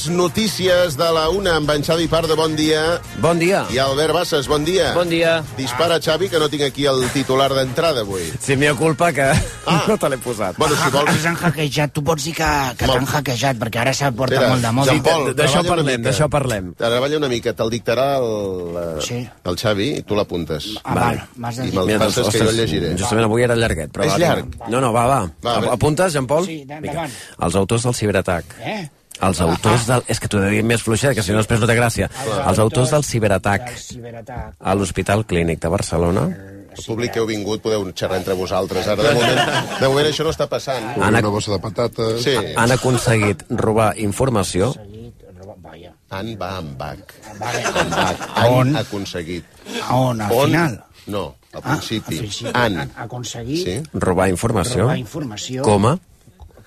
Les notícies de la una amb en Xavi Pardo, bon dia. Bon dia. I Albert Bassas, bon dia. Bon dia. Dispara, Xavi, que no tinc aquí el titular d'entrada avui. Sí, meva culpa que Ah. no te l'he posat. Bueno, si Ah, vols... ens han hackejat. Tu pots dir que, que t'han hackejat, perquè ara s'ha portat Espera, molt de moda. Jean Paul, Sí, d'això parlem, d'això parlem. Treballa una mica, te'l dictarà el, eh, Sí. el Xavi i tu l'apuntes. Ah, m'has de I me'l passes que jo el llegiré. Justament avui era llarguet. Però És va, llarg? No, no, va, va. Va. Apuntes, Jean-Paul? Sí, endavant. Els autors del ciberatac. Eh? Els autors del... És que t'ho he de dir més fluixet, que si no després no té gràcia. Els autors del ciberatac Del ciberatac. a l'Hospital Clínic de Barcelona El públic que heu vingut podeu xerrar entre vosaltres. Ara, de moment, de moment això no està passant. Han- una bossa de patates... Sí, han aconseguit robar informació han va amb bac. Vale. Amb bac. A on? Han aconseguit. A on? Al On? final? No, al Ah, principi. al principi. Han. Aconseguir Sí. robar informació. robar informació. Coma.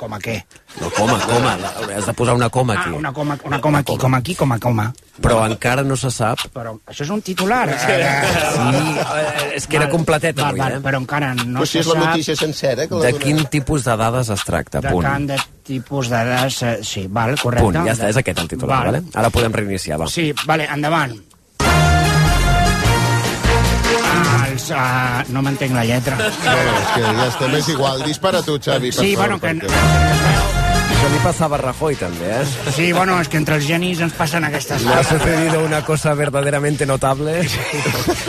Com a què? No, coma, coma. Has de posar una coma Ah, aquí. una coma, una coma aquí, com aquí, com a coma. Però encara no se sap Però això és un titular. Sí, eh, és que era completeta val, avui, eh? Però encara no Però si se és la sap notícia sencera que la de quin tipus de dades es tracta, de punt. tant de tipus de dades... eh, Sí, val, correcte. Punt, ja està, és aquest el titular, Val. vale? Ara podem reiniciar, va. Sí, vale, endavant. Els, uh, no m'entenc la lletra. No, és que ja estem, és igual. Dispara tu, Xavi, per Sí, favor. bueno, que... perquè- Això li passava a Rajoy, també, eh? Sí, bueno, és que entre els genis ens passen aquestes Le ha coses. sucedido una cosa verdaderamente notable.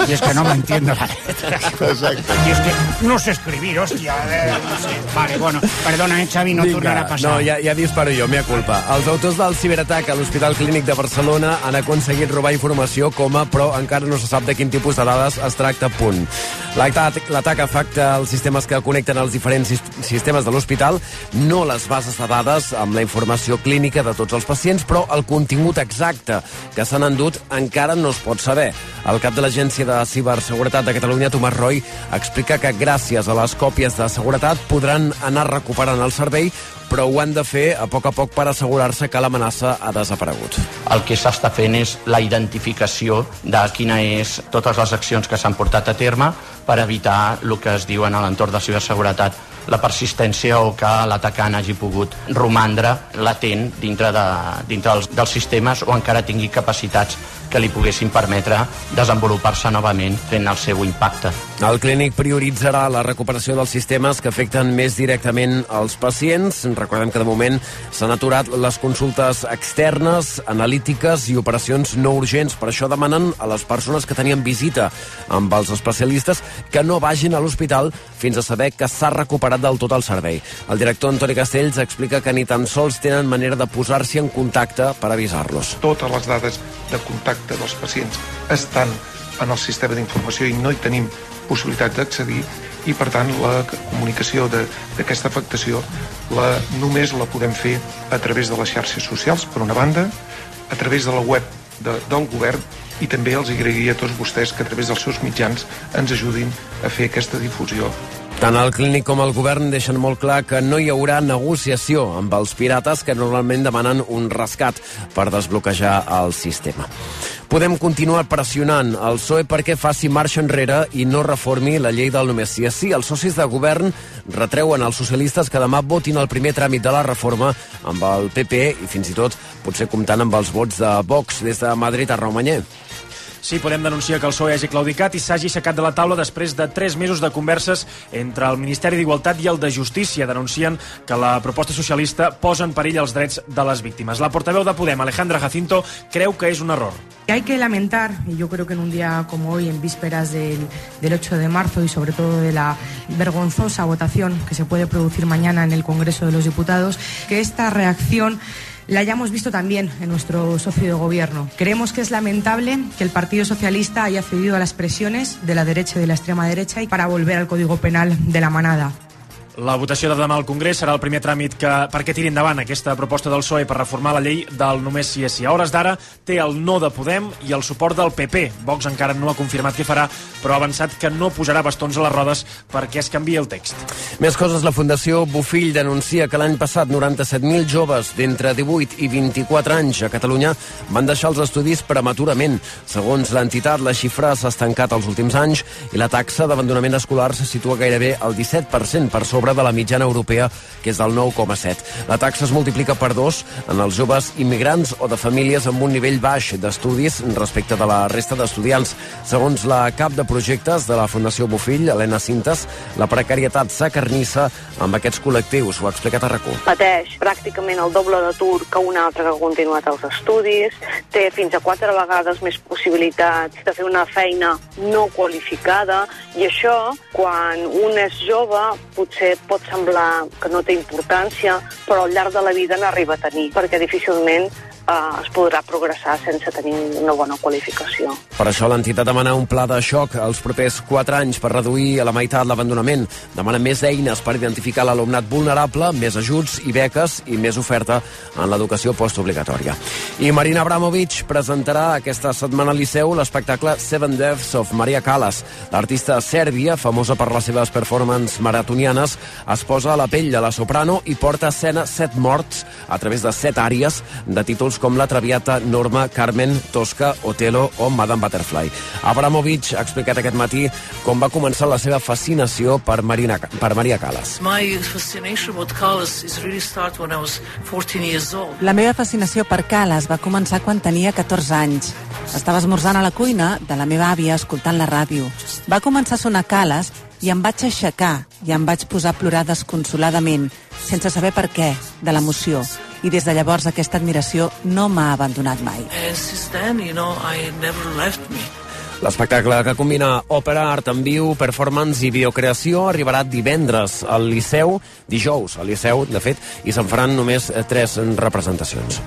Y es que no me entiendo la letra. Exacte. Y es que no sé escribir, hostia. eh, no sé. Vale, bueno, perdona, eh, Xavi, no tornarà a passar. no, ja, ja disparo jo, mea culpa. Els autors del ciberatac a l'Hospital Clínic de Barcelona han aconseguit robar informació coma, però encara no se sap de quin tipus de dades es tracta, punt. L'atac afecta els sistemes que connecten els diferents sis- sistemes de l'hospital, no les bases de dades amb la informació clínica de tots els pacients, però el contingut exacte que s'han endut encara no es pot saber. El cap de l'Agència de Ciberseguretat de Catalunya, Tomàs Roy, explica que gràcies a les còpies de seguretat podran anar recuperant el servei, però ho han de fer a poc a poc per assegurar-se que l'amenaça ha desaparegut. el que s'està fent és la identificació de quina és totes les accions que s'han portat a terme per evitar el que es diu en l'entorn de ciberseguretat la persistència o que l'atacant hagi pogut romandre latent dintre, de, dintre dels, dels sistemes o encara tingui capacitats que li poguessin permetre desenvolupar-se novament fent el seu impacte. El clínic prioritzarà la recuperació dels sistemes que afecten més directament als pacients. Recordem que de moment s'han aturat les consultes externes, analítiques i operacions no urgents. Per això demanen a les persones que tenien visita amb els especialistes que no vagin a l'hospital fins a saber que s'ha recuperat del tot el servei. El director Antoni Castells explica que ni tan sols tenen manera de posar-s'hi en contacte per avisar-los. totes les dades de contacte dels pacients estan en el sistema d'informació i no hi tenim possibilitat d'accedir i per tant la comunicació d'aquesta afectació la, només la podem fer a través de les xarxes socials per una banda a través de la web de, del govern i també els agrairia a tots vostès que a través dels seus mitjans ens ajudin a fer aquesta difusió Tant el clínic com el govern deixen molt clar que no hi haurà negociació amb els pirates que normalment demanen un rescat per desbloquejar el sistema. Podem continuar pressionant el PSOE perquè faci marxa enrere i no reformi la llei del només és sí. Els socis de govern retreuen als socialistes que demà votin el primer tràmit de la reforma amb el PP i fins i tot potser comptant amb els vots de Vox des de Madrid a Raumanyer. Sí, podem denunciar que el PSOE hagi claudicat i s'hagi aixecat de la taula després de tres mesos de converses entre el Ministeri d'Igualtat i el de Justícia. Denuncien que la proposta socialista posa en perill els drets de les víctimes. La portaveu de Podem, Alejandra Jacinto, creu que és un error. Hay que lamentar, y yo creo que en un día como hoy, en vísperas del, del 8 de marzo y sobre todo de la vergonzosa votación que se puede producir mañana en el Congreso de los Diputados, que esta reacción la hayamos visto también en nuestro socio de gobierno. Creemos que es lamentable que el Partido Socialista haya cedido a las presiones de la derecha y de la extrema derecha y para volver al Código Penal de la manada. La votació de demà al Congrés serà el primer tràmit que, perquè tiri endavant aquesta proposta del PSOE per reformar la llei del només sí és sí. A hores d'ara té el no de Podem i el suport del PP. Vox encara no ha confirmat què farà, però ha avançat que no posarà bastons a les rodes perquè es canvi el text. Més coses, la Fundació Bofill denuncia que l'any passat 97.000 joves d'entre 18 i 24 anys a Catalunya van deixar els estudis prematurament. Segons l'entitat, la xifra s'ha estancat els últims anys i la taxa d'abandonament escolar se situa gairebé al 17% per sobre sobre de la mitjana europea, que és del 9,7. La taxa es multiplica per dos en els joves immigrants o de famílies amb un nivell baix d'estudis respecte de la resta d'estudiants. Segons la cap de projectes de la Fundació Bofill, Helena Cintes, la precarietat s'acarnissa amb aquests col·lectius. Ho ha explicat a RAC1. Pateix pràcticament el doble d'atur que un altre que ha continuat els estudis, té fins a quatre vegades més possibilitats de fer una feina no qualificada i això, quan un és jove, potser pot semblar que no té importància, però al llarg de la vida n'arriba a tenir, perquè difícilment eh, es podrà progressar sense tenir una bona qualificació. Per això l'entitat demana un pla de xoc als propers 4 anys per reduir a la meitat l'abandonament. Demana més eines per identificar l'alumnat vulnerable, més ajuts i beques i més oferta en l'educació postobligatòria. I Marina Abramovic presentarà aquesta setmana al Liceu l'espectacle Seven Deaths of Maria Callas. L'artista sèrbia, famosa per les seves performances maratonianes, es posa a la pell de la soprano i porta a escena set morts a través de set àrees de títols com La Traviata, Norma, Carmen, Tosca, Otelo o Madame Butterfly. Abramovic ha explicat aquest matí com va començar la seva fascinació per, Marina, per Maria Callas. My fascination with Callas is really start when I was 14 years old. La meva fascinació per Calas va començar quan tenia 14 anys. Estava esmorzant a la cuina de la meva àvia escoltant la ràdio. Va començar a sonar Calas i em vaig aixecar i em vaig posar a plorar desconsoladament, sense saber per què, de l'emoció. I des de llavors aquesta admiració no m'ha abandonat mai. L'espectacle que combina òpera, art en viu, performance i biocreació arribarà divendres al Liceu, dijous al Liceu, de fet, i se'n faran només tres representacions.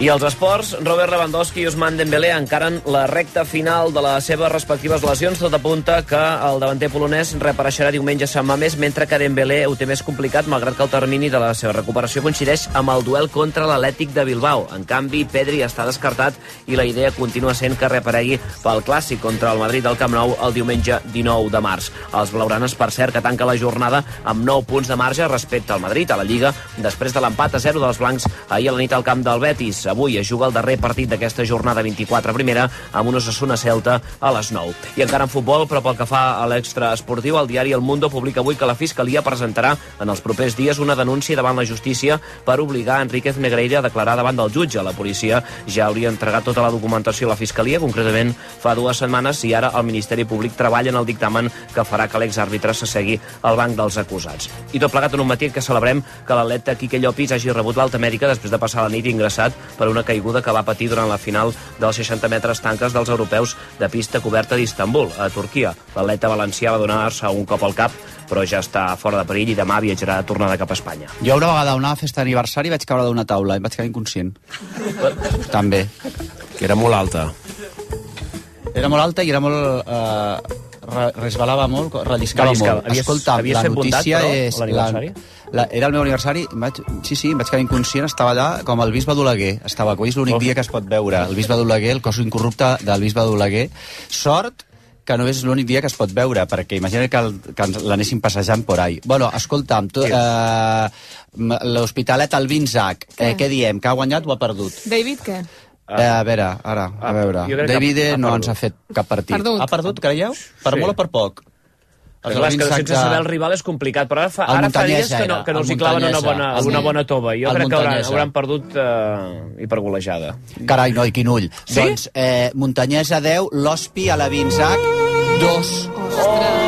I els esports, Robert Lewandowski i Ousmane Dembélé encaren la recta final de les seves respectives lesions. Tot apunta que el davanter polonès reapareixerà diumenge a Sant Mamés, mentre que Dembélé ho té més complicat, malgrat que el termini de la seva recuperació coincideix amb el duel contra l'Atlètic de Bilbao. En canvi, Pedri està descartat i la idea continua sent que reaparegui pel clàssic contra el Madrid del Camp Nou el diumenge 19 de març. Els blaugranes, per cert, que tanca la jornada amb 9 punts de marge respecte al Madrid a la Lliga, després de l'empat a 0 dels blancs ahir a la nit al camp del Betis. Avui es juga el darrer partit d'aquesta jornada 24 primera amb un Osasuna Celta a les 9. I encara en futbol, però pel que fa a l'extra esportiu, el diari El Mundo publica avui que la Fiscalia presentarà en els propers dies una denúncia davant la justícia per obligar Enríquez Negreira a declarar davant del jutge. La policia ja hauria entregat tota la documentació a la Fiscalia, concretament fa dues setmanes, i ara el Ministeri Públic treballa en el dictamen que farà que l'exàrbitre s'assegui al banc dels acusats. I tot plegat en un matí què celebrem que l'atleta Quique Llopis hagi rebut l'alta mèdica després de passar la nit ingressat per una caiguda que va patir durant la final dels 60 metres tanques dels europeus de pista coberta d'Istanbul, a Turquia. L'atleta valencià va donar-se un cop al cap però ja està fora de perill i demà viatjarà tornada cap a Espanya. Jo una vegada a una festa d'aniversari vaig caure d'una taula i vaig quedar inconscient. També. Que era molt alta. Era molt alta i era molt... Eh, resbalava molt, relliscava Relliscava. molt. Havies- Escolta, havies la fet bondat, notícia però, és... a l'aniversari? La, la, era el meu aniversari, em vaig, sí, sí, em vaig quedar inconscient, estava allà com el bisbe d'Oleguer. Estava, avui és l'únic dia que es pot veure. El bisbe d'Oleguer, el cos incorrupte del bisbe d'Oleguer. Sort que no és l'únic dia que es pot veure, perquè imagina que, el, que ens l'anessin passejant por ahí. Bueno, escolta'm, tu, eh, l'Hospitalet al Vinzac, eh, què diem? Que ha guanyat o ha perdut? David, què? Eh, a veure, ara, a veure. jo crec que David ha no ens ha fet cap partit. Perdut. Ha perdut, creieu? Per Sí. molt o per poc? És clar, és que sense saber el rival és complicat, però ara fa, El ara fa dies que no, que no el els hi claven una bona, El- una bona tova. Jo el crec que hauran, hauran perdut eh, i per golejada. Carai, noi, quin ull. Sí? Doncs eh, Muntanyesa 10, l'Hospi a la Vinzac 2. Ostres, el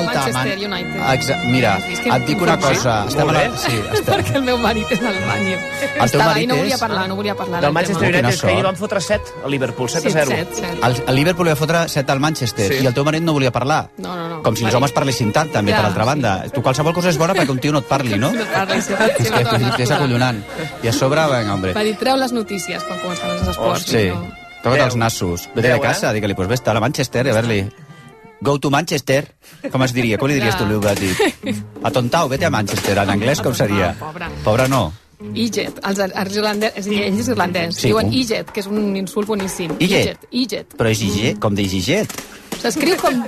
escolta, Manchester man- United. Exa mira, És que et dic una cosa. Estem a la... Sí, estem... Perquè el meu marit és d'Alemanya. teu Estava ahí, marit no és? volia parlar, no volia parlar Del Manchester. United, que ahir sort. van fotre 7 a Liverpool, 7 a 0. 7, 7. El, el Liverpool va fotre 7 al Manchester Sí. i el teu marit no volia parlar. No, no, no. Com si els homes parlessin tant, també, Ja, per altra sí. banda. Tu qualsevol cosa és bona perquè un tio no et parli, no? No parli, sí, És que és, acollonant. I a sobre, vinga, hombre. Va dir, treu les notícies quan comencen els esports. Sí. No. Toca't els nassos. Vete de casa, eh? digue-li, pues vés a Manchester, a veure-li. Go to Manchester. Com es diria? Com li diries tu, Liu Gatti? Atontau, vete a Manchester. En anglès com seria? Pobre. Pobre no. Iget, els, els irlandesos, és a dir, irlandès, Sí, diuen un- Iget, que és un insult boníssim. Iget. Iget. Però és Iget, com de Iget. S'escriu com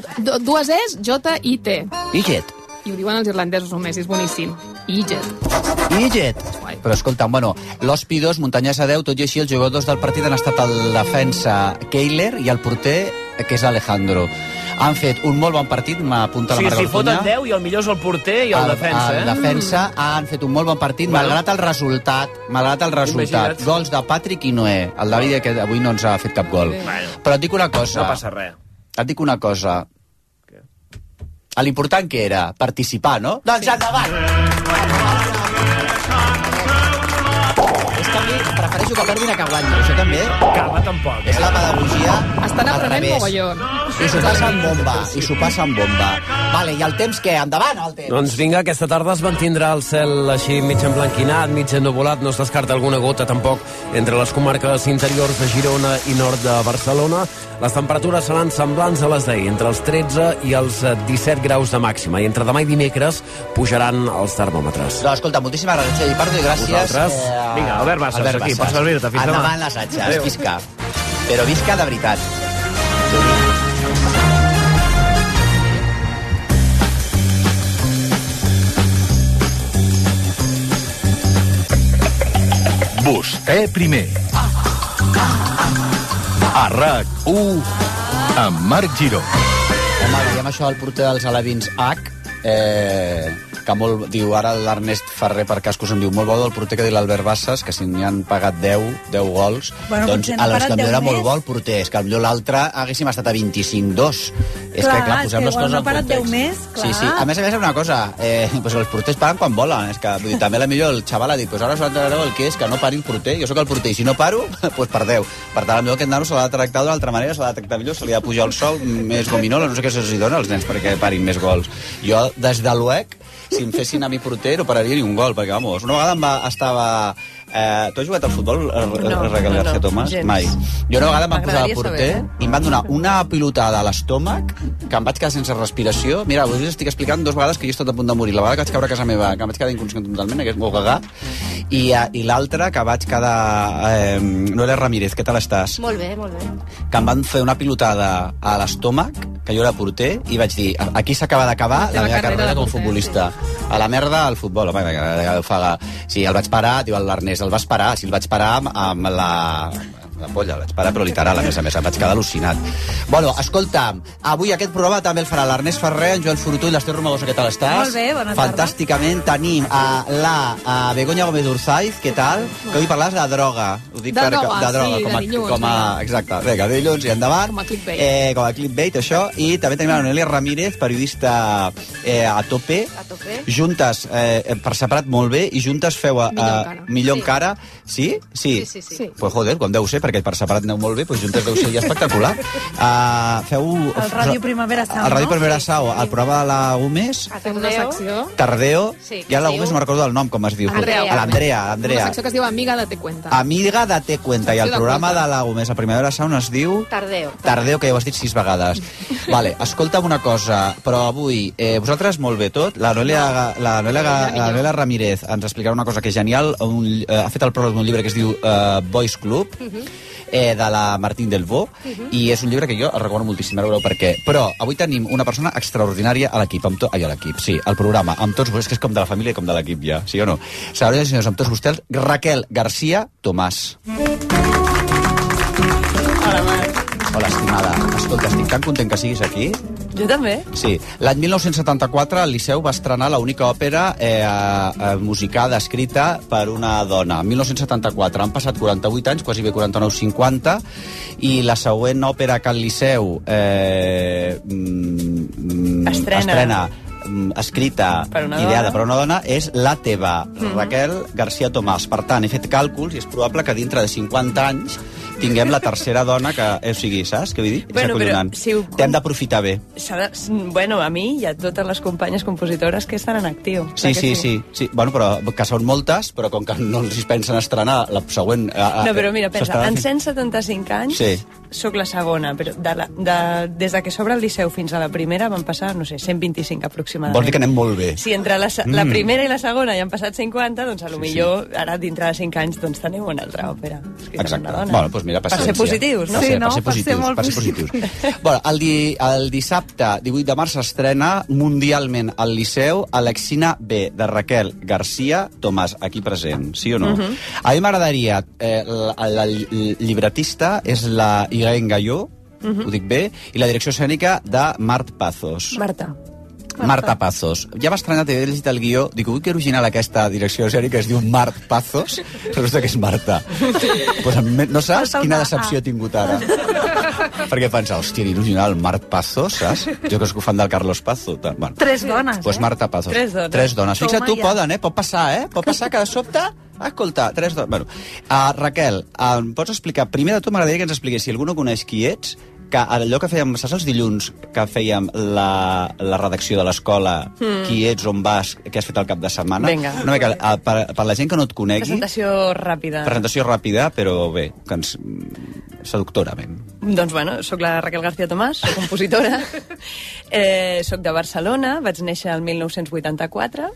dues Es, J-I-T. Iget. I ho diuen els irlandesos només, és boníssim. Iget. Iget. Però escolta'm, bueno, l'Hospi 2, Muntanyesa 10, tot i així els jugadors del partit han estat el defensa Keiler i el porter, que és Alejandro. Han fet un molt bon partit, m'apunta Sí, la si Marga foten Ortuña. 10 i el millor és el porter i el, defensa, eh? El defensa han fet un molt bon partit, Bueno. malgrat el resultat, malgrat el resultat. Imagina't. Gols de Patrick i Noé. El David que avui no ens ha fet cap gol. Bueno. Però et dic una cosa. No passa res. Et dic una cosa. L'important que era participar, no? Doncs endavant! És que a prefereixo que perdin a que guanyin. Això també Calma, tampoc. és la pedagogia Estan al aprenent revés. mogollon. I s'ho passen bomba, i s'ho passen bomba. Vale, i el temps què? Endavant, el temps! Doncs vinga, aquesta tarda es mantindrà el cel així mig emblanquinat, mig ennuvolat, no es descarta alguna gota tampoc entre les comarques interiors de Girona i nord de Barcelona. Les temperatures seran semblants a les d'ahir, entre els 13 i els eh, 17 graus de màxima, i entre demà i dimecres pujaran els termòmetres. Doncs escolta, moltíssimes gràcies, i gràcies... eh, Vosaltres. Vinga, Albert Bassas, Albert aquí, Bassas. per servir-te. Fins demà. Endavant les atxes, Adéu. visca. Però visca de veritat. Vostè primer. A RAC1 amb Marc Giró. Home, veiem això del porter dels alevins H, eh, que molt, diu, ara l'Ernest Ferrer per cascos em diu, molt bo del porter que diu l'Albert Bassas, que si n'hi han pagat 10, 10 gols, Bueno, doncs a les que 10 era molt bo el porter, és que potser l'altre haguéssim estat a 25-2. És Clar, que, clar, és posem que les coses no en context. 10 més, clar. Sí, sí. A més a més, una cosa, eh, pues els porters paren quan volen. És que, vull dir, també la millor el xaval ha dit, pues ara us entrareu el que és que no pari el porter. Jo sóc el porter i si no paro, pues perdeu. Per tant, millor aquest nano se l'ha de tractar d'una altra manera, se l'ha de tractar millor, se li ha de pujar el sou, més gominola, no sé què se'ls dona als nens perquè parin més gols. Jo, des de l'UEC, si em fessin a mi porter, no pararia ni un gol, perquè, vamos, una vegada em va, estava... Eh, tu has jugat al futbol, no, Raquel no, García no, Tomàs? gens. Mai. Jo una vegada em van posar de M'agradaria porter saber, i em van donar una pilotada a l'estómac que em vaig quedar sense respiració. Mira, us estic explicant dues vegades que jo he estat a punt de morir. La vegada que vaig caure a casa meva, que em vaig quedar inconscient totalment, que és molt cagar, i, eh, i l'altra que vaig quedar... Eh, Noelia Ramírez, què tal estàs? Molt bé, molt bé. que em van fer una pilotada a l'estómac, que jo era porter, i vaig dir, aquí s'acaba d'acabar la teva meva carrera carrera com futbolista. A la merda al futbol. Home. Sí, el vaig parar, diu l'Ernest, el vas parar, sí, el vaig parar amb, amb la la polla, el vaig parar, però literal, a més a més, em vaig quedar al·lucinat. Bueno, escolta'm, avui aquest programa també el farà l'Ernest Ferrer, en Joel Forutó i l'Ester Romagosa, què tal estàs? Molt bé, bona tarda. Fantàsticament. Tenim a la a Begoña Gómez Urzaiz, què tal? Que avui parles de droga. Ho dic De per, droga, de droga, sí, com a, de dilluns, com a, exacte, vinga, dilluns i endavant. Com a clickbait. Eh, com a clickbait, això. I també tenim la Noelia Ramírez, periodista eh, a tope. A tope. Juntes, eh, per separat molt bé, i juntes feu... Eh, Millor encara. Millor Sí. encara. Sí? Sí. Sí, sí, sí. Pues joder, com deu ser, perquè per separat aneu molt bé, doncs juntes deu ser ja espectacular. Uh, feu... El Ràdio Primavera Sound, El Ràdio? Primavera Sau, el programa de la Gómez, Fem una secció... Tardeo, Sí, ja la diu- no recordo del nom, com es diu. Andrea. L'Andrea, Una Andrea. secció que es diu Amiga de Te Cuenta. Amiga de Te Cuenta, i el programa de la Gómez, a Primavera Sound, es diu... Tardeo. Tardeo, que ja ho has dit sis vegades. vale, escolta'm una cosa, però avui, eh, vosaltres molt bé tot, la Noelia, la Noelia, la Noelia Ramírez ens explicarà una cosa que és genial, un, eh, ha fet el pròleg d'un llibre que es diu eh, Boys Club, eh, de la Martín del Bo, i és un llibre que jo el recomano moltíssim, ara veureu per què. Però avui tenim una persona extraordinària a l'equip, amb to... ai, a l'equip, sí, al programa, amb tots vostès, que és com de la família i com de l'equip ja, sí o no? Senyores i senyors, amb tots vostès, Raquel García Tomàs. Hola, Marc. Hola, estimada. Escolta, estic tan content que siguis aquí. Jo també. Sí, l'any 1974 el Liceu va estrenar l'única òpera eh, eh, musicada, escrita per una dona. 1974, han passat 48 anys, quasi bé 49-50, i la següent òpera que el Liceu eh, mm, Estrena. estrena mm, escrita, Per una ideada dona. per una dona, és La teva, Raquel García Tomàs. Per tant, he fet càlculs i és probable que dintre de 50 anys tinguem la tercera dona que... Eh, o sigui, saps què vull dir? Bueno, però acollonant. si ho- T'hem d'aprofitar bé. De... Bueno, a mi i a totes les companyes compositores que estan en actiu. Sí, sí, sí, sí. Bueno, però que són moltes, però com que no els pensen estrenar la següent... eh, No, però mira, pensa, s'estarà en fent- 175 anys Sí. sóc la segona, però de la, de, des de que s'obre el Liceu fins a la primera van passar, no sé, 125 aproximadament. Vol dir que anem molt bé. Si entre la, la Mm. primera i la segona ja han passat 50, doncs a lo Sí, millor ara dintre de 5 anys doncs teniu una altra òpera. Exacte. una dona. Bueno, doncs mira, per paciència. ser positius, no? Per Sí, no? per ser Per ser positius, per ser positius. bueno, el, di, el dissabte 18 de març s'estrena mundialment al Liceu Alexina B, de Raquel García Tomàs, aquí present, sí o no? Mhm. A mi m'agradaria... Eh, la, la, la llibretista és la Irene Galló, Mhm. ho dic bé, i la direcció escènica de Mart Pazos. Marta. Marta Pazos. Ja m'ha estranyat, he llegit el guió, dic, ui, que original aquesta direcció escènica que es diu Mart Pazos, resulta que és Marta. pues, no saps quina decepció he tingut ara. Perquè pensa, hòstia, l'original Mart Pazos, saps? Jo que soc fan del Carlos Pazo. Tal. Bueno, Tres dones, pues eh? Marta Pazos. Tres dones. Tres dones. Fixa't tu, ja. poden, eh? Pot passar, eh? Pot passar que de sobte... Escolta, tres dones... Bueno, uh, Raquel, uh, em pots explicar... Primer de tot m'agradaria que ens expliqués, si algú no coneix qui ets, que allò que fèiem, saps els dilluns que fèiem la, la redacció de l'escola, Mm. qui ets, on vas, què has fet el cap de setmana? Vinga. Una mica, uh, per, per la gent que no et conegui, Presentació ràpida. presentació ràpida, però bé, que ens... seductorament. Doncs bueno, sóc la Raquel García Tomàs, soc compositora, eh, sóc de Barcelona, vaig néixer el 1984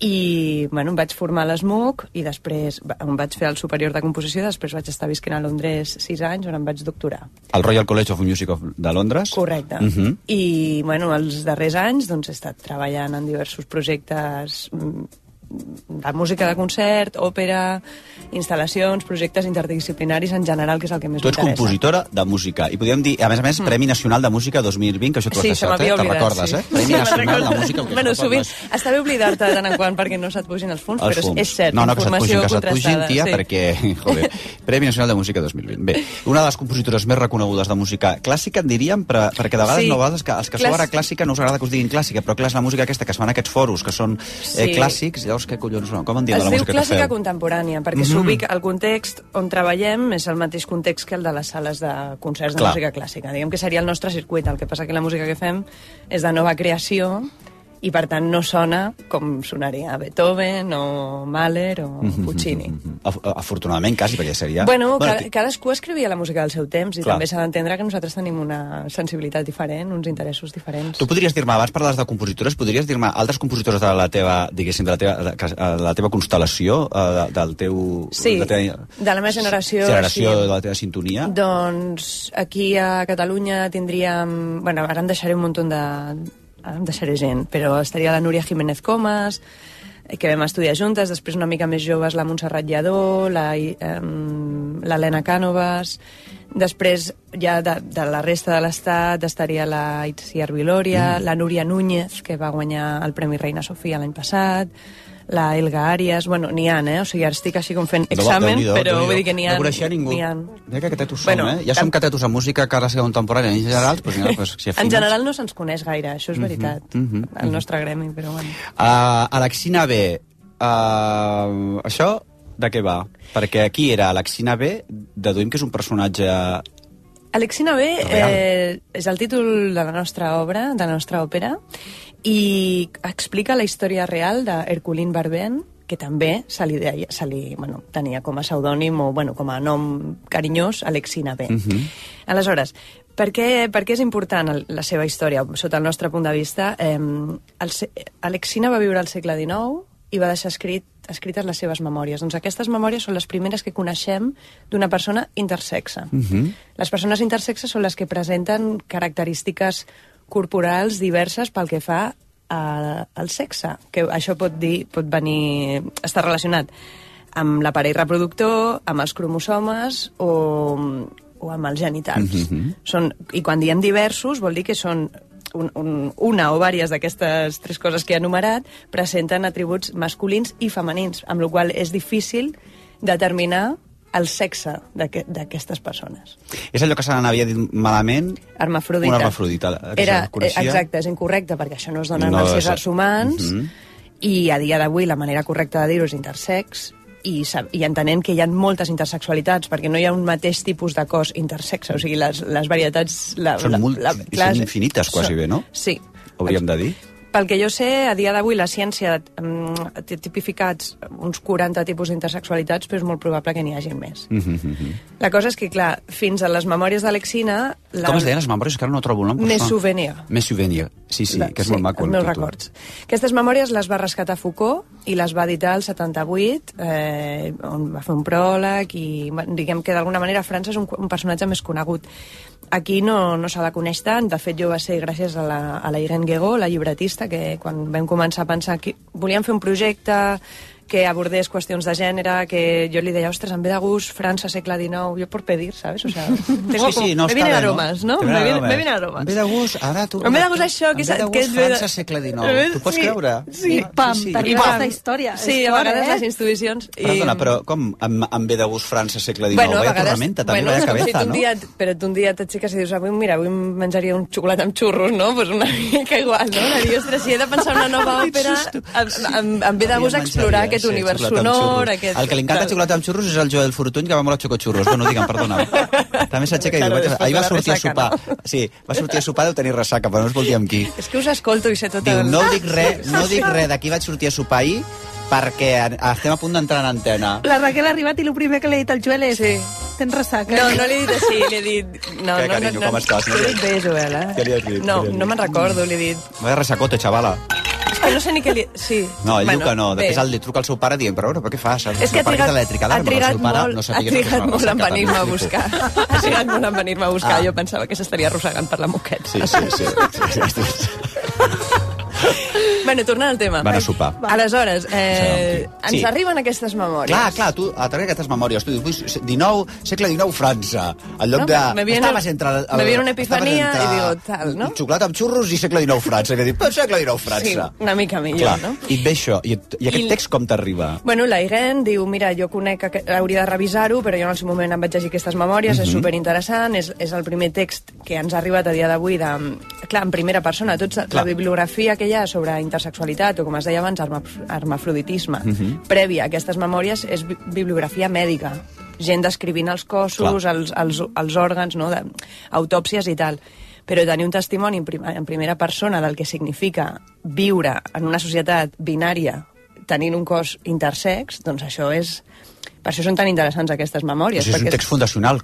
i bueno, em vaig formar a l'ESMUC i després em vaig fer el superior de composició, després vaig estar visquent a Londres sis anys on em vaig doctorar. El Royal College of Music of, de Londres? Correcte. Uh -huh. I bueno, els darrers anys doncs, he estat treballant en diversos projectes mm, de música de concert, òpera, instal·lacions, projectes interdisciplinaris en general, que és el que més Tu ets m'interessa. compositora de música i podríem dir, a més a més, Premi Nacional de Música 2020, que això t'ho has Mm. Sí, se deixat, eh? Te'n recordes, sí. eh? Premi Sí, Nacional de. Música... que Bueno, sovint, està bé oblidar-te de tant en quant perquè no se't pugin els fons, Els però fums. és cert, no, no, que se't pugin, que se't pugin, tia, sí. perquè, joder, Premi Nacional de Música 2020. Bé, una de les compositores més reconegudes de música clàssica, en diríem, però, perquè de vegades Sí. no, a vegades que, els que sou Clàs- ara clàssica no us agrada que us diguin clàssica, però clar, és la música aquesta que es fa en aquests foros, que són eh, Sí. clàssics, llavors què collons, no? com en dieu de Es la diu música que clàssica feu? contemporània, perquè Mhm. s'ubica el context on treballem és el mateix context que el de les sales de concerts de Clar. música clàssica. Diguem que seria el nostre circuit, el que passa que la música que fem és de nova creació i per tant no sona com sonaria Beethoven o Mahler o Mhm, Puccini. Af afortunadament, quasi, perquè seria... Bueno, Bueno, ca cadascú escrivia la música del seu temps i Clar. també s'ha d'entendre que nosaltres tenim una sensibilitat diferent, uns interessos diferents. Tu podries dir-me, abans parles de compositores, podries dir-me altres compositores de la teva, diguéssim, de la teva, de, de la teva constel·lació, eh, de, del teu... Sí, de la teva, de la meva generació, generació sí. de la teva sintonia. Doncs aquí a Catalunya tindríem... Bueno, ara em deixaré un munt de... Ara em deixaré gent, però estaria la Núria Jiménez Comas, eh, que vam estudiar juntes, després una mica més joves la Montserrat Lladó, la, l'Helena Cànovas, després ja de, de la resta de l'estat estaria la Itziar Viloria, mm. la Núria Núñez, que va guanyar el Premi Reina Sofia l'any passat, la Elga Arias, bueno, n'hi ha, eh? O sigui, ara estic així com fent examen, Déu-n'hi-do, però vull dir que n'hi ha... No coneixia ningú. n'hi ha. Mira que catetos som, Bueno, eh? Ja som catetos en música clàssica contemporània en general, però pues, pues, si En afines... general no se'ns coneix gaire, això és veritat, Mhm, mhm, el nostre gremi, però bueno. Uh, Alexina B, uh, això de què va? Perquè aquí era Alexina B, deduïm que és un personatge... Alexina B Real. eh, és el títol de la nostra obra, de la nostra òpera, i explica la història real d'Herculín Barbén, que també se li, deia, se li bueno, tenia com a pseudònim o bueno, com a nom carinyós Alexina B. Mhm. Aleshores, per què, per què és important el, la seva història, sota el nostre punt de vista? Eh, el, Alexina va viure al segle XIX i va deixar escrit, escrites les seves memòries. Doncs aquestes memòries són les primeres que coneixem d'una persona intersexa. Mhm. Les persones intersexes són les que presenten característiques corporals diverses pel que fa a, al sexe, que això pot dir, pot venir, està relacionat amb l'aparell reproductor, amb els cromosomes o, o amb els genitals. Mhm. són, I quan diem diversos vol dir que són un, un, una o diverses d'aquestes tres coses que he enumerat presenten atributs masculins i femenins, amb la qual és difícil determinar el sexe d'aquest- d'aquestes persones. És allò que se n'havia dit malament... Hermafrodita. Un hermafrodita. Era, exacte, és incorrecte, perquè això no es dona No en els és- éssers humans, Mhm. i a dia d'avui la manera correcta de dir-ho és intersex, i, i entenent que hi ha moltes intersexualitats, perquè no hi ha un mateix tipus de cos intersexe, o sigui, les, les varietats... La, Són, molt, la, i són infinites, quasi són- bé, no? Sí. Hauríem de dir. Pel que jo sé, a dia d'avui la ciència mm, té tipificats uns 40 tipus d'intersexualitats, però és molt probable que n'hi hagi més. Mhm, mhm. La cosa és que, clar, fins a les memòries d'Alexina... La... Com es deien les memòries? Que ara no trobo el nom. sona- souvenir. Mes souvenir. Sí, sí, La- que és molt maco. els el meus records. Aquestes memòries les va rescatar Foucault i les va editar el 78, eh, on va fer un pròleg i diguem que d'alguna manera França és un, un personatge més conegut. Aquí no, no se la coneix tant, de fet jo va ser gràcies a la, a la Irene Guegó, la llibretista, que quan vam començar a pensar que volíem fer un projecte que abordés qüestions de gènere, que jo li deia, ostres, em ve de gust França, segle XIX, jo por pedir, ¿sabes? O sea, tengo Sí, sí, no me està vienen bé, no? aromas, ¿no? Te Me vienen, me vienen aromas. Em ve de gust, ara tu... Em ve de gust això, que Em ve de és- que gust és França segle XIX. Tu pots Sí, creure? Sí, pam, sí. tenim I pam. aquesta història. Sí, a vegades eh? les institucions... i- Perdona, però com em, em ve de gust França segle XIX? Bueno, a Vaya vegades... tormenta, també, bueno, vaya si cabeza, tu un no? dia, però tu un dia t'aixeques i dius, avui, mira, avui menjaria un xocolat amb xurros, no? Pues una mica igual, no? Dir, ostres, si he de pensar una nova òpera, em, em, em ve de gust explorar aquest univers sonor, aquest... El que li encanta xocolata amb xurros és el Joel Fortuny, que va molt a xocoxurros. Bueno, digue'm, perdona. També s'aixeca i diu, vaig, ahir va sortir a sopar. Sí, va sortir a sopar, deu tenir ressaca, però no es vol dir amb qui. És que us escolto i sé tot Diu, el... no dic res, no dic res d'aquí vaig sortir a sopar ahir perquè estem a punt d'entrar en antena. La Raquel ha arribat i el primer que li ha dit al Joel és... Sí. Tens ressaca. No, no li he dit així, li he dit... No, Què, no, carinyo, no, no, com estàs? He dit bé, Joel, eh? Què li has dit? No, no me'n recordo, li he dit... Vaya ressacote, xavala. Que no sé ni què li... Sí. No, ell bueno, diu que no. Després el, li truca al seu pare dient, però, però què fas? El És que ha trigat, elèctric, ha el trigat seu pare molt, no ha trigat molt en venir-me a buscar. Ha trigat molt en venir-me a buscar. Ah. Jo pensava que s'estaria arrossegant per la moqueta. Sí, sí, sí. sí, sí. Bueno, tornant al tema. Van a sopar. Aleshores, eh, Sí. ens arriben aquestes memòries. Clar, clar, tu, a través d'aquestes memòries, tu dius, "Ui, 19, segle XIX, França. En lloc No, de... me viene- estaves entre... el- me viene una entre i digo, tal, no? Xocolata amb xurros i segle XIX, França. I he dit, però segle XIX, Sí, França. una mica millor, Clar, no? i et ve això. I, i aquest I- text com t'arriba? Bueno, la Irene diu, mira, jo conec que hauria de revisar-ho, però jo en el seu moment em vaig llegir aquestes memòries, és Mhm. superinteressant, és, és el primer text que ens ha arribat a dia d'avui, de, clar, en primera persona, tots, la Clar. bibliografia que hi ha sobre intersexualitat, o com es deia abans, herma, hermafroditisme, Mhm. prèvia a aquestes memòries, és bi- bibliografia mèdica, gent descrivint els cossos, Clar. els, els, els òrgans, no? de, autòpsies i tal. Però tenir un testimoni en, prim en primera persona del que significa viure en una societat binària tenint un cos intersex, doncs això és... Per això són tan interessants aquestes memòries. O sigui, és un text fundacional,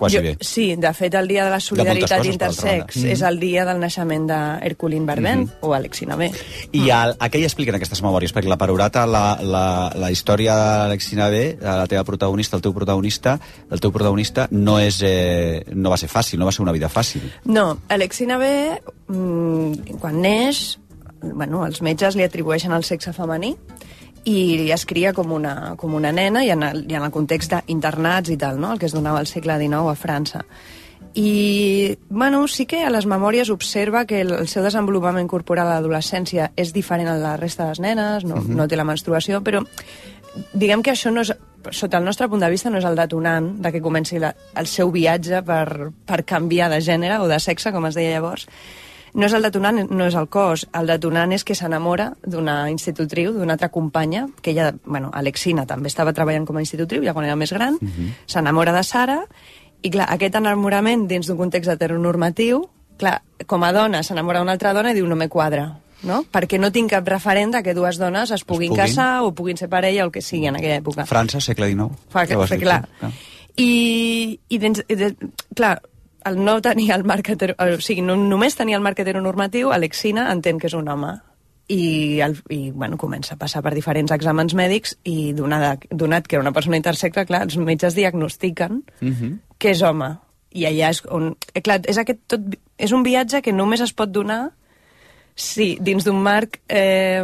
quasi jo, bé. Sí, de fet, el dia de la solidaritat coses, intersex banda. és el dia del naixement d'Herculín Barbent Mhm. o Alexina B. I el, a què hi expliquen aquestes memòries? Perquè la perorata, la, la, la història d'Alexina B, de la teva protagonista, el teu protagonista, el teu protagonista no, és, eh, no va ser fàcil, no va ser una vida fàcil. No, Alexina B, mm, quan neix, bueno, els metges li atribueixen el sexe femení i es cria com una, com una nena i en el, i en el context d'internats i tal, no? el que es donava al segle XIX a França. I, bueno, sí que a les memòries observa que el, el seu desenvolupament corporal a l'adolescència és diferent a la resta de les nenes, no, Mhm. no té la menstruació, però diguem que això no és, sota el nostre punt de vista no és el detonant de que comenci la, el seu viatge per, per canviar de gènere o de sexe, com es deia llavors. No és el detonant, no és el cos. El detonant és que s'enamora d'una institutriu, d'una altra companya, que ella, bueno, Alexina també estava treballant com a institutriu, ja quan era més gran, s'enamora de Sara, i clar, aquest enamorament dins d'un context heteronormatiu, clar, com a dona s'enamora d'una altra dona i diu no me quadra, no? Perquè no tinc cap referent que dues dones es puguin, puguin. casar o puguin ser parella o el que sigui en aquella època. França, segle XIX. Fa que, Ja clar. clar. I, i dins, i de, clar, el no tenir el marc hetero, o sigui, no, només tenir el marc heteronormatiu, Alexina entén que és un home i, el, i bueno, comença a passar per diferents exàmens mèdics i donat, donat que era una persona intersexe, clar, els metges diagnostiquen Mhm. que és home. I allà és on... Eh, clar, és, aquest tot, és un viatge que només es pot donar Sí, dins d'un marc eh,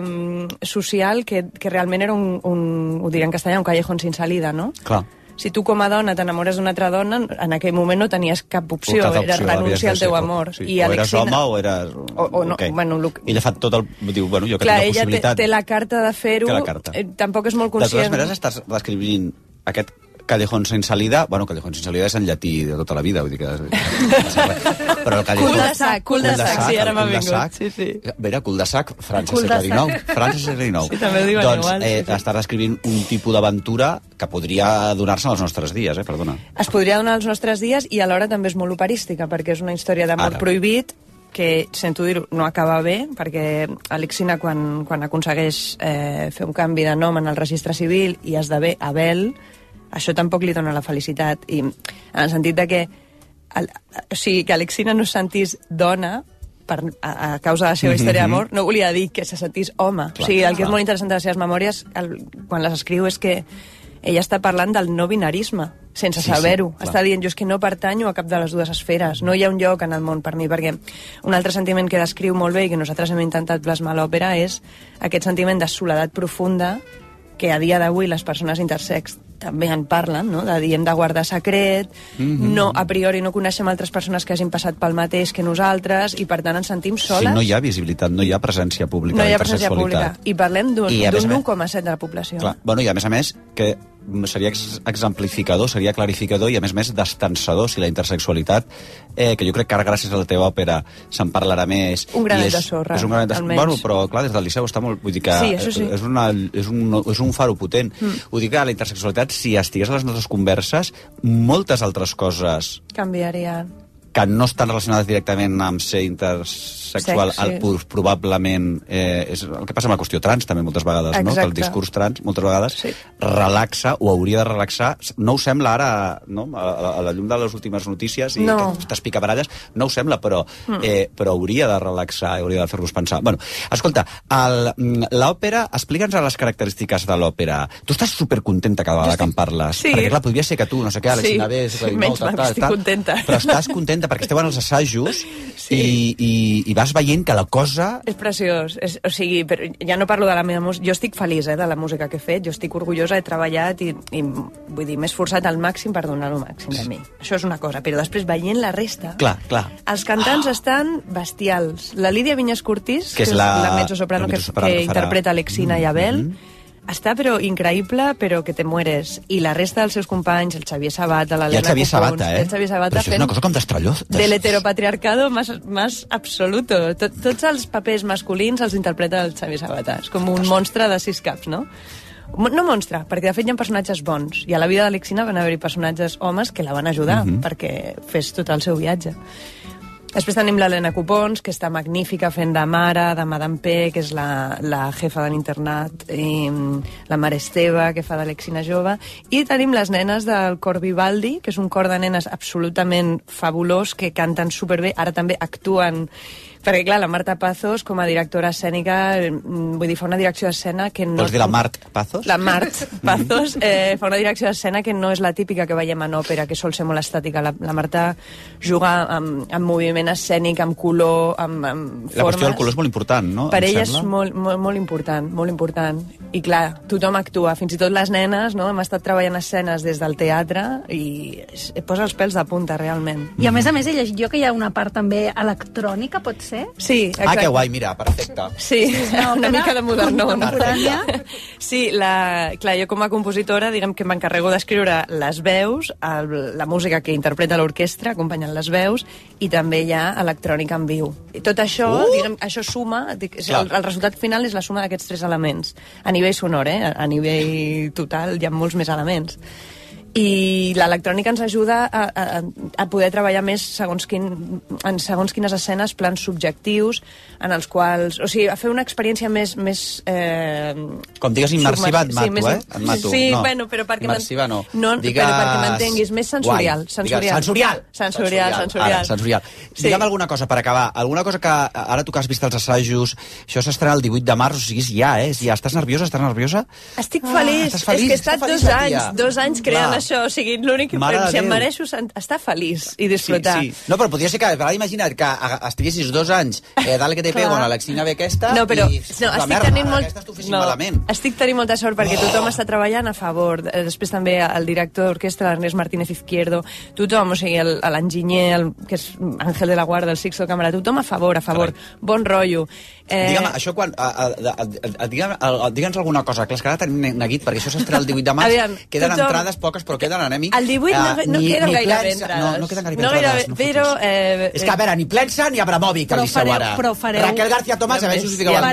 social que, que realment era un, un, ho diré en castellà, un callejón sin salida, no? Clar. Si tu com a dona t'enamores d'una altra dona, en aquell moment no tenies cap opció, Cap era opció, renunciar al teu ser- amor. Sí. I o eres Alexina- home o eres... O, o no, Ok. bueno, lo, ella fa tot el... Diu, bueno, jo que clar, tinc la ella té, possibilitat... té la carta de fer-ho, eh, tampoc és molt De totes conscient. maneres, estàs descrivint aquest callejón sin salida... Bueno, callejón sin salida és en llatí de tota la vida, vull dir que... Però el callejón... Cul de sac, cul de sac, sí, ara m'ha vingut, sí, sí. Vera, cul de sac, França segle. XIX. França segle XIX. Sí, també diuen doncs, igual, sí, eh, sí. estàs descrivint un tipus d'aventura que podria donar-se als nostres dies, eh? Perdona. Es podria donar als nostres dies i alhora també és molt operística, perquè és una història d'amor prohibit que, sento dir-ho, no acaba bé, perquè Alexina, quan, quan aconsegueix eh, fer un canvi de nom en el registre civil i esdevé Abel, això tampoc li dona la felicitat. I en el sentit de que, el, o sigui, que Alexina no es sentís dona per, a, a causa de la seva història Mhm. d'amor, no volia dir que se sentís home. Clar, o sigui, el que clar. és molt interessant de les seves memòries, el, quan les escriu, és que ella està parlant del no binarisme, sense Sí, sí, saber-ho. clar. està dient, jo és que no pertanyo a cap de les dues esferes, no hi ha un lloc en el món per mi, perquè un altre sentiment que descriu molt bé i que nosaltres hem intentat plasmar a l'òpera és aquest sentiment de soledat profunda que a dia d'avui les persones intersex també en parlen, no? de dir hem de guardar secret, Mhm. no, a priori no coneixem altres persones que hagin passat pel mateix que nosaltres i per tant ens sentim Si soles. no hi ha visibilitat, no hi ha presència pública no hi ha presència pública. I parlem d'un I, a més a d'un més- 1,7 de la població. Clar. Bueno, i a més a més, que seria ex- exemplificador, seria clarificador i a més a més destensador si la intersexualitat, eh, que jo crec que ara gràcies a la teva òpera se'n parlarà més. Un granet és, de sorra, És un granet de almenys. Bueno, però clar, des del Liceu està molt... Vull dir que Sí, això sí. és, una, és, un, és un faro potent. Mm. Vull dir que la intersexualitat, si estigués a les nostres converses, moltes altres coses Canviaria. Que no estan relacionades directament amb ser intersexual, Sex, sí. el, probablement eh, és el que passa amb la qüestió trans també moltes vegades, no? que el discurs trans moltes vegades sí. relaxa o hauria de relaxar, no ho sembla ara no? a, a, a la llum de les últimes notícies i No. aquestes picabaralles, no ho sembla però, Mm. eh, però hauria de relaxar hauria de fer-vos pensar. Bueno, escolta, mm, l'òpera, explica'ns les característiques de l'òpera. Tu estàs supercontenta cada vegada que en parles, Sí. perquè clar, podria ser que tu, no sé què, Alex Sí. Navé, Menys mal que estic contenta. però estàs contenta perquè esteu en els assajos sí. i, i, i vas veient que la cosa... És preciós. És, o sigui, però ja no parlo de la meva música. Jo estic feliç eh, de la música que he fet. Jo estic orgullosa, he treballat i, i vull dir, m'he esforçat al màxim per donar el màxim de mi. Això és una cosa. Però després, veient la resta, Clar, clar. els cantants estan bestials. La Lídia Vinyes Cortís, Que és la- la mezzosoprano la que, mezzosoprano que que farà- interpreta Alexina i Abel, està però increïble, però que te mueres. I la resta dels seus companys, el Xavier Sabata, I l'Helena el Xavier Copons, Sabata, eh? el Xavier Sabata Però això és una cosa com d'estrelló. del heteropatriarcado más, más absoluto. Tot, tots els papers masculins els interpreta el Xavier Sabata. És com un monstre de sis caps, no? No monstre, perquè de fet hi ha personatges bons. I a la vida d'Alexina van haver-hi personatges homes que la van ajudar Mhm. perquè fes tot el seu viatge. Després tenim l'Helena Copons, que està magnífica fent de mare, de Madame P, que és la, la jefa de l'internat, i mm, la mare Esteve, que fa d'Alexina jove, i tenim les nenes del cor Vivaldi, que és un cor de nenes absolutament fabulós, que canten superbé, ara també actuen perquè, clar, la Marta Pazos, com a directora escènica, mm, vull dir, fa una direcció d'escena que no... Vols dir la Mart Pazos? La Mart Pazos eh, fa una direcció d'escena que no és la típica que veiem en òpera, que sol ser molt estàtica. La, la Marta juga amb, amb moviment escènic, amb color, amb, amb formes... La qüestió del color és molt important, no? Per Em ella és molt, molt, molt important, molt important. I clar, tothom actua, fins i tot les nenes, no? Hem estat treballant escenes des del teatre i es, posa els pèls de punta, realment. I a més a més he llegit jo que hi ha una part també electrònica, pot ser? Sí, Ah, que guai, mira, perfecte. Sí, una una mica de modernó. contemporània. Sí, la, clar, jo com a compositora, diguem que m'encarrego d'escriure les veus, el, la música que interpreta l'orquestra, acompanyant les veus, i també hi ha electrònica en viu. I tot això, Uh! diguem, això suma, dic, el, el resultat final és la suma d'aquests tres elements. A nivell sonor, eh? A nivell total hi ha molts més elements i l'electrònica ens ajuda a, a, a poder treballar més segons, quin, en segons quines escenes, plans subjectius, en els quals... O sigui, a fer una experiència més... més eh, Com digues immersiva, et mato, més- eh? Et mato. Sí, no. bueno, però perquè... Immersiva no. no Digues... però perquè m'entenguis, més sensorial. Guai. Sensorial. Digues, sensorial. Sensorial, sensorial. Ara, sensorial. Sí. Digue'm alguna cosa per acabar. Alguna cosa que ara tu que has vist els assajos, això s'estrena el 18 de març, o sigui, és ja, eh? És ja. Estàs nerviosa? Estàs nerviosa? Estic feliç. estàs feliç, És que he estat dos anys, dos anys creant Clar. Això. O sigui, l'únic que Mare si em mereixo estar feliç i disfrutar. Sí, sí. No, però podria ser que, ara imagina't que a- estiguessis dos anys, eh, dale que te pego, Clar. en Alexina ve aquesta, No, però i... no, estic merda, tenint molt... Aquesta t'ho fessin malament. estic tenint molta sort perquè tothom està treballant a favor. Eh, Després també el director d'orquestra, l'Ernest Martínez Izquierdo, tothom, o sigui, l'enginyer, el, que és Ángel de la Guarda, el Sixto Cámara, tothom a favor, a favor. Bon rotllo. Eh... Digue'm, això quan... A, a, a, a, a, a, digue'ns alguna cosa. Clar, és que ara tenim neguit, perquè això s'estrena el 18 de març. Aviam, queden tothom- entrades poques, però queden anèmic. El 18 no, no ni, queden ni gaire plens. No, no queden gaire no entrades. No però... Eh, És que, a veure, ni Plensa ni Abramovic, Però Liceu, fareu- ara. però fareu- Raquel García Tomàs, a veure si us fiqueu al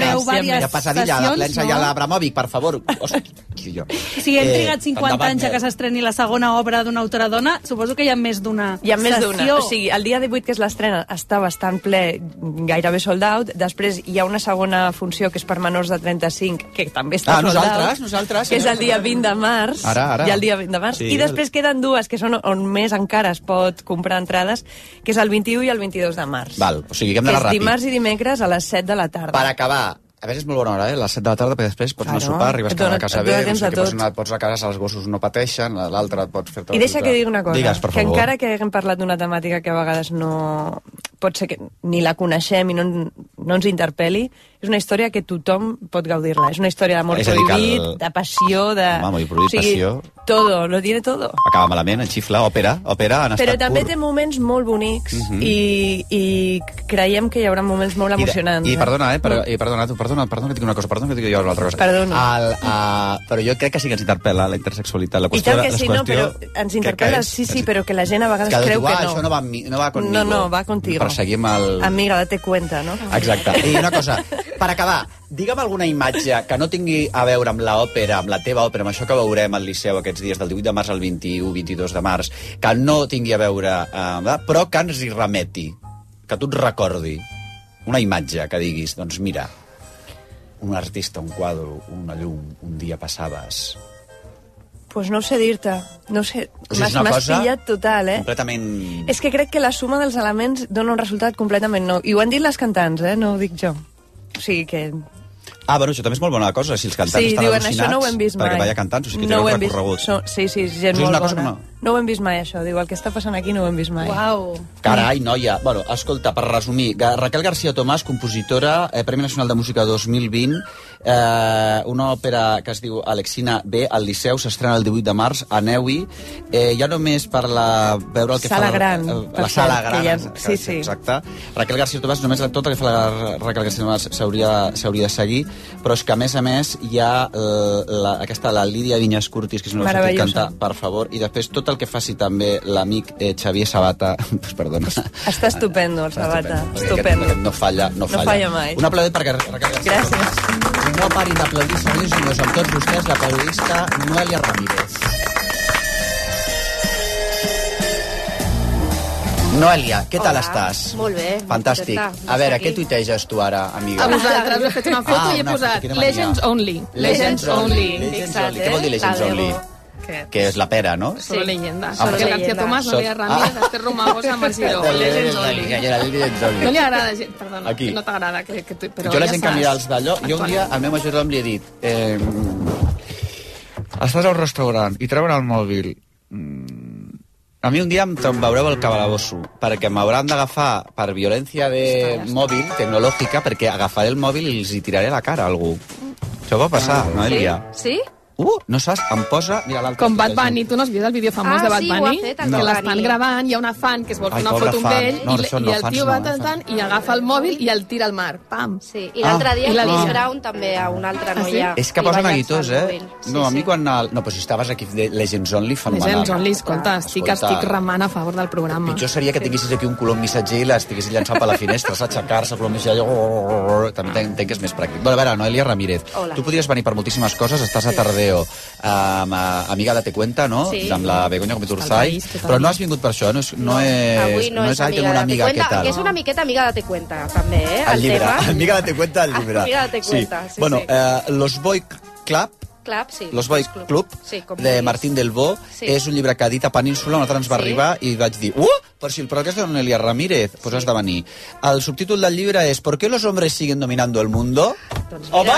Ja passadilla, la Plensa no? i a l'Abramovic, per favor. Hosti, jo. Si hem Eh, trigat 50 endavant, anys a que Mer. s'estreni la segona obra d'una autora dona, suposo que hi ha més d'una Hi ha més d'una. O sigui, el dia 18, que és l'estrena, està bastant ple, gairebé sold out. Després hi ha una segona funció que és per menors de 35, que també està Ah, sold nosaltres, out. nosaltres, Que és el dia 20 de març. Ara, ara. Ha el dia 20 de març. Sí, I després queden dues, que són on més encara es pot comprar entrades, que és el 21 i el 22 de març. Val, o sigui que hem d'anar ràpid. dimarts i dimecres a les 7 de la tarda. Per acabar, a veure, és molt bona hora, eh? Les 7 de la tarda, perquè després pots anar a Claro, sopar, arribes dona- a casa bé, no sé què, pots, anar, pots a casa, els gossos no pateixen, l'altre et pots fer-te... I deixa que digui una cosa, Digues, que favor. encara que haguem parlat d'una temàtica que a vegades no... Pot ser que ni la coneixem i no, no ens interpel·li, és una història que tothom pot gaudir-la. És una història d'amor que el- prohibit, de passió, de... Home, amor prohibit, passió. Todo, lo tiene todo. Acaba malament, en xifla, òpera, òpera, en Però també pur. té moments molt bonics Mhm. i, i creiem que hi haurà moments molt I, de- emocionants. I perdona, eh, però, i perdona, tu, perdona, perdona que et digui una cosa, perdona que et digui una altra cosa. Perdona. El, uh, però jo crec que sí que ens interpel·la la intersexualitat. La I qüestió, tant que sí, no, però ens interpel·la, és- sí, sí, però que la gent a vegades que creu diu, que ah, no. això no va, no va conmigo. No, no, va contigo. Perseguim el... Amiga, date cuenta, no? Exacte. I una cosa, per acabar, digue'm alguna imatge que no tingui a veure amb l'òpera, amb la teva òpera, amb això que veurem al Liceu aquests dies, del 18 de març al 21-22 de març, que no tingui a veure, eh, però que ens hi remeti, que tu et recordi una imatge que diguis, doncs mira, un artista, un quadre, una llum, un dia passaves... Pues no sé dir-te. No sé, O sigui, és m'has pillat total, eh? completament... És que crec que la suma dels elements dona un resultat completament nou. I ho han dit les cantants, eh? No ho dic jo. O sigui que... Ah, bueno, això també és molt bona cosa, si els cantants sí, estan diuen, al·lucinats això no ho hem vist mai. perquè vaya cantants, o sigui, que no ho hem un vist. recorregut. So, sí, sí, gent Això és molt una cosa bona. que no- no ho hem vist mai, això. Diu, el que està passant aquí no ho hem vist mai. Uau. Carai, noia. Bueno, escolta, per resumir, Raquel García Tomàs, compositora, eh, Premi Nacional de Música 2020, eh, una òpera que es diu Alexina B, al Liceu, s'estrena el 18 de març, aneu-hi. Eh, ja només per la, veure el que Sala fa... la- gran, eh, per la sala cert, que gran, ja- exacte, sí, sí. exacte. Raquel García Tomàs, només tot el que fa la Raquel García Tomàs s'hauria s'hauria de seguir, però és que, a més a més, hi ha eh, la, aquesta, la Lídia Vinyas Curtis, que és una que sentit cantar, per favor, i després tot el que faci també l'amic eh, Xavier Sabata, pues, perdona, Està estupendo, el Sabata. perquè Estupendo. Aquest no falla, no, No falla. falla mai. Un aplaudit perquè Gràcies. no parin d'aplaudir, senyors i senyors, amb tots vostès, la periodista Noelia Ramírez. Noelia, què tal Hola. estàs? Molt bé. Fantàstic. A veure, què tuiteges tu ara, amiga? A vosaltres he fet una foto Ah, i he una posat. Legends Only. Legends Only. Legends Only. Què vol dir? Legends La Only? Què? Que és la pera, no? Solo leyenda. Ah, Solo perquè- García Tomás, Sol- Noelia Ramírez, Ah. Esther Romagosa, Margiró. Legends Only. Legends Only. No li agrada, gent, perdona, Aquí. que no t'agrada, que, que tu, però jo la ja gent que saps. mira els d'allò... Jo un dia al meu majordom li he dit... Eh, estàs al restaurant i treuen el mòbil. A mi un dia em, veureu el cabalabosso, perquè m'hauran d'agafar per violència de mòbil, tecnològica, perquè agafaré el mòbil i els hi tiraré a la cara a algú. Això va passar, no, Elia? Sí? Uh, no saps? Em posa... Mira l'altre. Com Bad Bunny, tu no has vist el vídeo famós Ah, de Bad sí, ho ha Bunny? fet, el que l'estan gravant, hi ha una fan que es vol fer una foto amb ell No, i, això i no, el tio no, va tant, tant i agafa el mòbil i el tira al mar. Pam. Sí, i l'altre Ah. dia I la Chris. Brown també a una altra Ah, sí? noia. És que posen a llançar guitós, el eh? mòbil. no, a mi quan... El... No, però si estaves aquí de Legends Only, fenomenal. Legends Only, escolta, estic, Escolta. estic remant a favor del programa. Pitjor seria que tinguessis aquí un colom missatger i l'estiguessis llançant per la finestra, saps? Aixecar-se, colom missatger... També entenc que és més pràctic. Bueno, a veure, Noelia Ramírez, tu podries venir per moltíssimes coses, estàs a Tardeo, amb eh, Amiga Date Cuenta, no? Sí. Amb la Begoña Comiturzai, però no has vingut per això, no és, no és, Avui no, és, ai, tengo una amiga, Date què Cuenta, tal? que és una miqueta amiga Date Cuenta, també, eh? El llibre, tema. Amiga Date Cuenta, el llibre. Amiga Date Cuenta, sí, bueno, sí. Eh, Los Boy Club, Club, sí. Los Boys Club, Sí, com de. Martín del Bo, Sí. és un llibre que edita Península, un altre ens va Sí. arribar i vaig dir, uh, però si el però que és de Noelia Ramírez, doncs sí. has de venir. El subtítol del llibre és ¿Por qué los hombres siguen dominando el mundo? Home!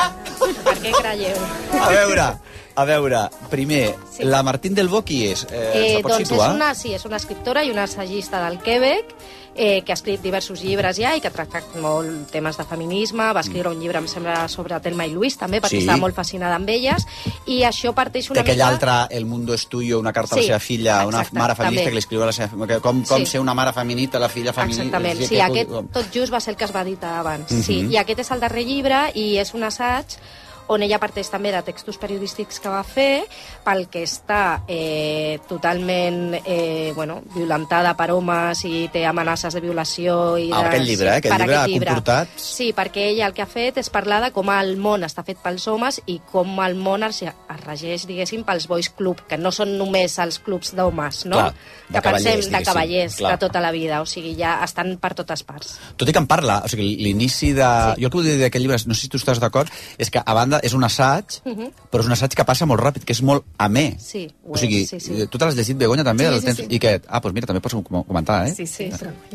Per què creieu? A veure, a veure, primer, Sí. la Martín del Bo qui és? Eh, Eh, doncs situar? és una, sí, és una escriptora i una assagista del Quebec eh, que ha escrit diversos llibres ja i que ha tractat molt temes de feminisme. Va escriure un llibre, em sembla, sobre Telma i Luis, també, perquè Sí. estava molt fascinada amb elles. I això parteix una aquell mica... altre, El mundo es tuyo, una carta a Sí, la seva filla, una exacte, mare feminista també. que li escriu a la seva... que Com, com Sí. ser una mare feminista, la filla feminista... Exactament, sí, que- aquest tot just va ser el que es va editar abans. Mhm. Sí, i aquest és el darrer llibre i és un assaig on ella parteix també de textos periodístics que va fer, pel que està eh, totalment eh, bueno, violentada per homes i té amenaces de violació. I Ah, de, aquest llibre, eh? Aquest llibre aquest ha comportat- Sí, perquè ella el que ha fet és parlar de com el món està fet pels homes i com el món es, es regeix, diguéssim, pels boys club, que no són només els clubs d'homes, no? Clar, de que cavallers, pensem de cavallers clar. de tota la vida, o sigui, ja estan per totes parts. Tot i que en parla, o sigui, l'inici de... Sí. Jo el que vull dir d'aquest llibre, no sé si tu estàs d'acord, és que a banda és un assaig, Mhm. però és un assaig que passa molt ràpid, que és molt amè. Sí, O sigui, sí, sí. tu te l'has llegit, Begoña, també? Sí, sí, temps... sí. I què? Ah, doncs mira, també pots com- comentar, eh? Sí, sí.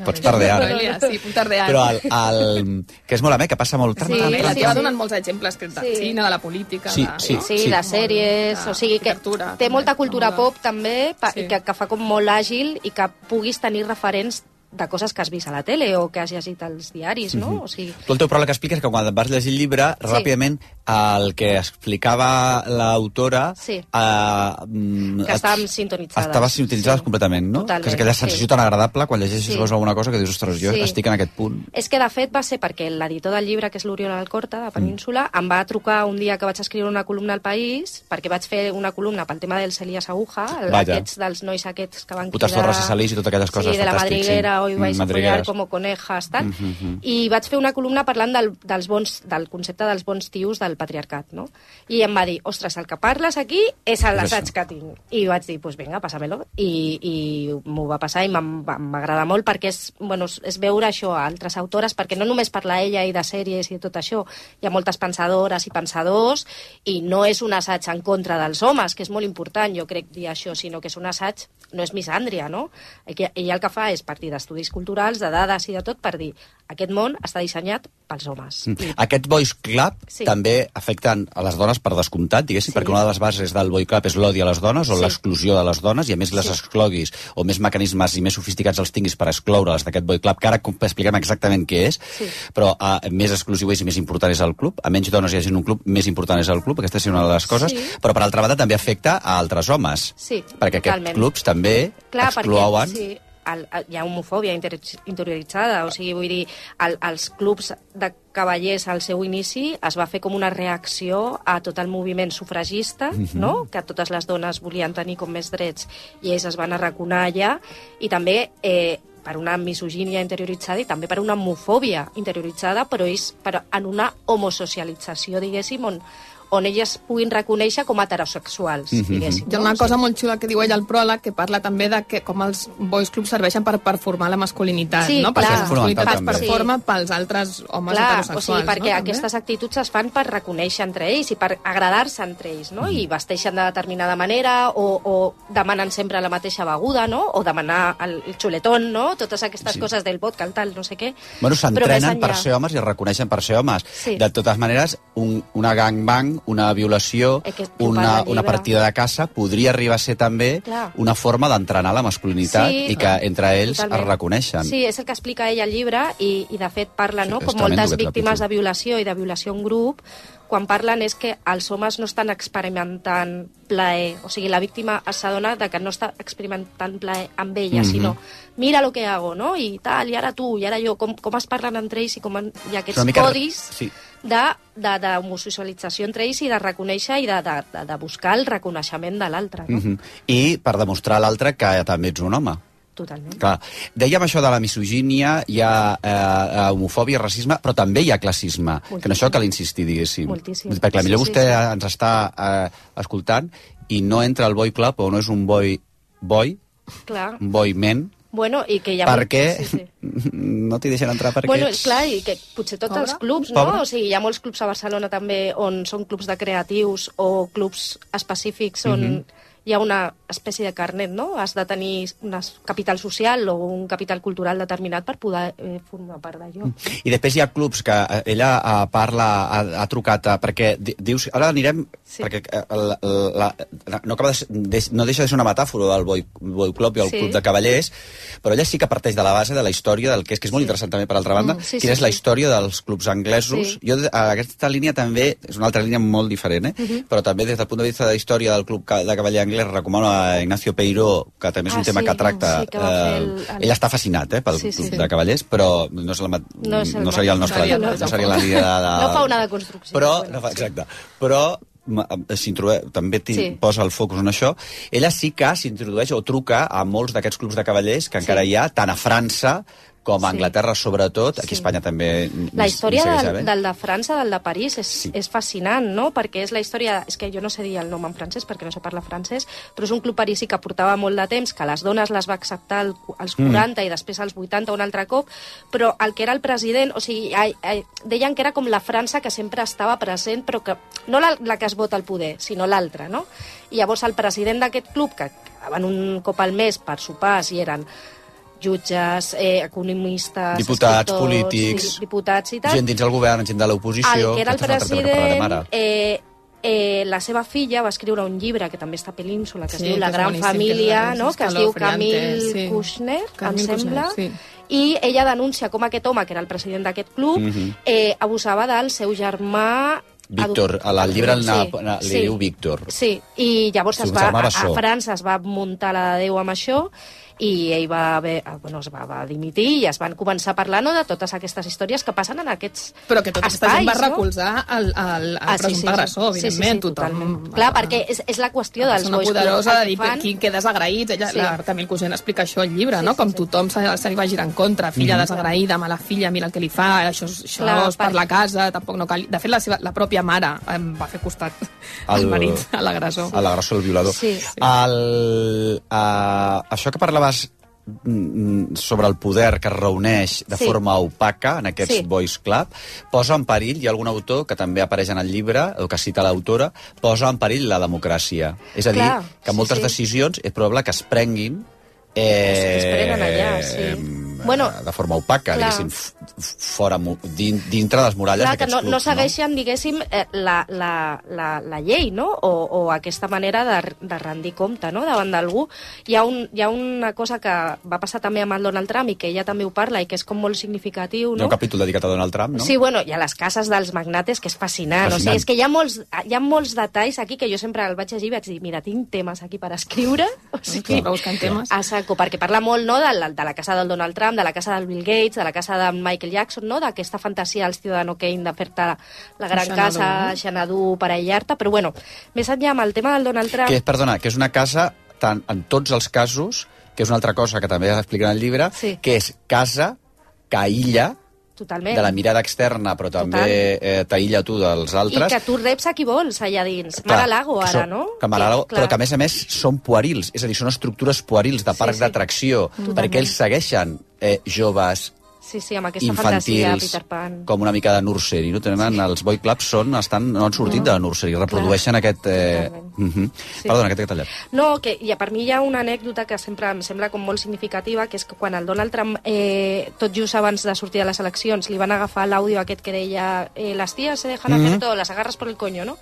Pots tardear. Sí, puc tardear. Però el, el, que és molt amè, que passa molt... Sí, la tia va donant molts exemples que de Sí. cine, de la política... Sí, de... sí, Sí, sí, de sèries, o sigui que té molta cultura pop també, pa, Sí. que, que fa com molt àgil i que puguis tenir referents de coses que has vist a la tele o que has llegit als diaris, no? Mhm. O sigui, Tu el teu problema que expliques és que quan vas llegir el llibre, Sí. ràpidament, el que explicava l'autora... Sí. Eh, mm, que estàvem sintonitzades. Estaves sintonitzades completament, no? Totalment, que és aquella sí. sensació tan agradable quan llegeixes Sí. alguna cosa que dius, ostres, jo Sí. estic en aquest punt. És que, de fet, va ser perquè l'editor del llibre, que és l'Oriol Alcorta, de Península, em va trucar un dia que vaig escriure una columna al País, perquè vaig fer una columna pel tema dels Elías Aguja, aquests dels nois aquests que van Putes Torres i Salís i totes aquelles coses Sí, de la madriguera, sí. hoy vais Mm, a follar como conejas, tal. Mhm, mhm. I vaig fer una columna parlant del, dels bons, del concepte dels bons tios del patriarcat, no? I em va dir, ostres, el que parles aquí és l'assaig que tinc. I vaig dir, pues vinga, passa-me-lo. I, i m'ho va passar i m'agrada molt perquè és, bueno, és- veure això a altres autores, perquè no només parla ella i de sèries i de tot això, hi ha moltes pensadores i pensadors, i no és un assaig en contra dels homes, que és molt important, jo crec, dir això, sinó que és un assaig, no és misàndria, no? Ella el que fa és partir d'estudis culturals, de dades i de tot, per dir, aquest món està dissenyat pels homes. Mm. Aquest Boys Club Sí. també afecten a les dones per descomptat, diguéssim, Sí. perquè una de les bases del Boy Club és l'odi a les dones o Sí. l'exclusió de les dones, i a més les Sí. excloguis o més mecanismes i més sofisticats els tinguis per excloureles d'aquest Boy Club, que ara expliquem exactament què és, Sí. però uh, més exclusiu és i més important és el club, a menys dones hi hagi un club, més important és el club, aquesta és una de les coses, Sí. però per altra banda també afecta a altres homes, Sí, perquè aquests clubs també Clar, exclouen... perquè sí, el, el, hi ha homofòbia inter, interioritzada, o sigui, vull dir, el, els clubs de cavallers al seu inici es va fer com una reacció a tot el moviment sufragista, Mhm. no? que totes les dones volien tenir com més drets i ells es van arraconar allà, i també eh, per una misogínia interioritzada i també per una homofòbia interioritzada, però és per, en una homosocialització, diguéssim, on, on elles puguin reconèixer com a heterosexuals, Mhm. diguéssim. Hi ha una cosa molt xula que diu ell al pròleg que parla també de que com els boys clubs serveixen per, per formar la masculinitat, Sí, no? clar. Perquè la masculinitat es performa pels altres homes Clar, o heterosexuals. sigui, perquè no? aquestes actituds es fan per reconèixer entre ells i per agradar-se entre ells, no? I vesteixen de determinada manera o, o demanen sempre la mateixa beguda, no? O demanar el, el xuletón, no? Totes aquestes Sí. coses del vodka, el tal, no sé què. Bueno, s'entrenen per ser homes i es reconeixen per ser homes. Sí. De totes maneres, un, una gangbang, una violació, una, una partida de caça podria arribar a ser també Clar. una forma d'entrenar la masculinitat Sí, i que entre ells totalment. es reconeixen. Sí, és el que explica ell al llibre i, i de fet parla, no? és Com moltes víctimes de violació i de violació en grup, quan parlen és que els homes no estan experimentant plaer. O sigui, la víctima s'adona de que no està experimentant plaer amb ella, Mhm. sinó mira lo que hago, no? I tal, i ara tu, i ara jo, com, com es parlen entre ells i com en, hi ha aquests mica- codis Sí. d'homosexualització entre ells i de reconèixer i de, de, de, de buscar el reconeixement de l'altre, no? Mhm. I per demostrar a l'altre que també ets un home. Totalment. Clar, dèiem això de la misogínia, hi ha eh, homofòbia, racisme, però també hi ha classisme, que en això cal insistir, diguéssim. Moltíssim. Perquè potser Sí, sí, vostè sí. ens està eh, escoltant i no entra al boy club o no és un boy boy, Clar. un boy men, Bueno, i que hi ha... perquè Sí, sí. no t'hi deixen entrar perquè... Bueno, és clar, i que potser tots Pobre. els clubs, no? Pobre. O sigui, hi ha molts clubs a Barcelona també on són clubs de creatius o clubs específics on Mhm. Hi ha una espècie de carnet, no? Has de tenir un capital social o un capital cultural determinat per poder eh, formar part d'allò. I després hi ha clubs que eh, ella eh, parla, ha, ha trucat, eh, perquè di- dius, ara anirem, sí. perquè eh, la, la, la, no, acaba de, no deixa de ser una metàfora del Boy, Boy Club i el Sí. Club de Cavallers, però ella sí que parteix de la base de la història del que és, que és molt interessant també per altra banda, Mm, sí, quina sí, és la sí. història dels clubs anglesos. Sí. Jo, a aquesta línia també, és una altra línia molt diferent, eh? Mhm. però també des del punt de vista de la història del Club de Anglès recomano a Ignacio Peiró, que també és un Ah, tema sí, que tracta... sí, que fer el- eh, el- ell està fascinat eh, pel Sí, sí, Club sí. de Cavallers, però no, és la, ma- No és el no seria el nostre... el no nostre. seria la línia de, de... No fa una deconstrucció. Però, bueno, no fa, exacte. Però eh, s'introdueix- també Sí. posa el focus en això. Ella sí que s'introdueix o truca a molts d'aquests clubs de cavallers que encara hi ha, tant a França com a Sí. Anglaterra, sobretot. Aquí a Sí. Espanya també... La història del, havent. del de França, del de París, és, sí. és fascinant, no? Perquè és la història... És que jo no sé dir el nom en francès perquè no sé parlar francès, però és un club parisí que portava molt de temps, que les dones les va acceptar al- als Mm. 40 i després als 80 un altre cop, però el que era el president, o sigui, ai, ai, deien que era com la França que sempre estava present, però que no la, la que es vota al poder, sinó l'altra, no? I llavors el president d'aquest club, que quedaven un cop al mes per sopars i eren jutges, eh, economistes, Diputats, polítics, di- diputats i tal, Gent dins el govern, gent de l'oposició... el que era el president eh, eh, la seva filla va escriure un llibre que també està a Península, que es Sí, diu La gran boníssim, família, no? que es diu Camille sí. Kushner, Camille em sembla. Kushner, sí. I ella denuncia com aquest home, que era el president d'aquest club, Mhm. eh, abusava del seu germà... Víctor, a la llibre el Sí, na- na- li sí. diu Víctor. Sí, i llavors es va, a, a. França es va muntar la de Déu amb això i ell va, haver, ah, bueno, es va, va dimitir i es van començar a parlar no, de totes aquestes històries que passen en aquests Però que tota aquesta gent va espais, no? recolzar el, el, el Ah, sí, presumpte sí, sí. agressor, Sí, sí, sí, evidentment. tothom, totalment. Clar, perquè és, és la qüestió dels una boys club. poderosa El de que dir fan- qui queda desagraït. Ella, Sí. sí. La Camil Cusent explica això al llibre, no? Com tothom se, se li va girar en contra. Filla Mhm. desagraïda, mala filla, mira el que li fa, això, això Clar, és per per- la casa, tampoc no cal... De fet, la, seva, la pròpia mare em va fer costat al marit, a l'agressor. A l'agressor, el violador. Sí, sí. El, uh, això que parlaves mm, sobre el poder que es reuneix de Sí. forma opaca en aquests Sí. Boys Club, posa en perill, hi ha algun autor que també apareix en el llibre, o que cita l'autora, posa en perill la democràcia. És a dir, Clar, que sí, moltes sí. decisions és probable que es prenguin eh, Es prenen allà, sí. Bueno, de forma opaca, clar. diguéssim, fora, din, dintre de les muralles Clar, que d'aquests no, clubs. no segueixen, diguéssim, eh, la, la, la, la llei, no? O, o aquesta manera de, de rendir compte, no?, davant d'algú. Hi, ha un, hi ha una cosa que va passar també amb el Donald Trump i que ella també ho parla i que és com molt significatiu, Hi ha no? un capítol dedicat a Donald Trump, no? Sí, bueno, i a les cases dels magnates, que és fascinant. Fascinant. O sigui, és que hi ha, molts, hi ha molts detalls aquí que jo sempre el vaig llegir i vaig dir, mira, tinc temes aquí per escriure. O sigui, va buscant temes. A saco, perquè parla molt no, de, la, de la casa del Donald Trump, de la casa del Bill Gates, de la casa de Michael Jackson, no? d'aquesta fantasia al Ciudadano Kane de fer-te la, la gran Xanadu, casa? Xanadu, per aïllar-te, però bueno, més enllà amb el tema del Donald Trump... Que és, perdona, que és una casa, tant, en tots els casos, que és una altra cosa que també explica en el llibre, Sí. que és casa que aïlla Totalment. de la mirada externa, però també eh, t'aïlla tu dels I altres. que tu reps a qui vols allà dins. Clar, Mar-a-Lago, ara, són- no? Que Mar-a-Lago, clar. però que a més a més són puerils, és a dir, són estructures puerils de Sí, parc sí. d'atracció, perquè ells segueixen eh, joves, Sí, sí, amb aquesta fantasia, infantils, Peter Pan. com una mica de nursery, no? Tenen, els boy clubs són, estan, no han sortit No. de la nursery, reprodueixen aquest... Eh, uh -huh. Sí. Perdona, que t'he tallat. No, que i per mi hi ha una anècdota que sempre em sembla com molt significativa, que és que quan el Donald Trump, eh, tot just abans de sortir de les eleccions, li van agafar l'àudio aquest que deia eh, las tías se dejan hacer Mhm. todo, las agarras por el coño, no?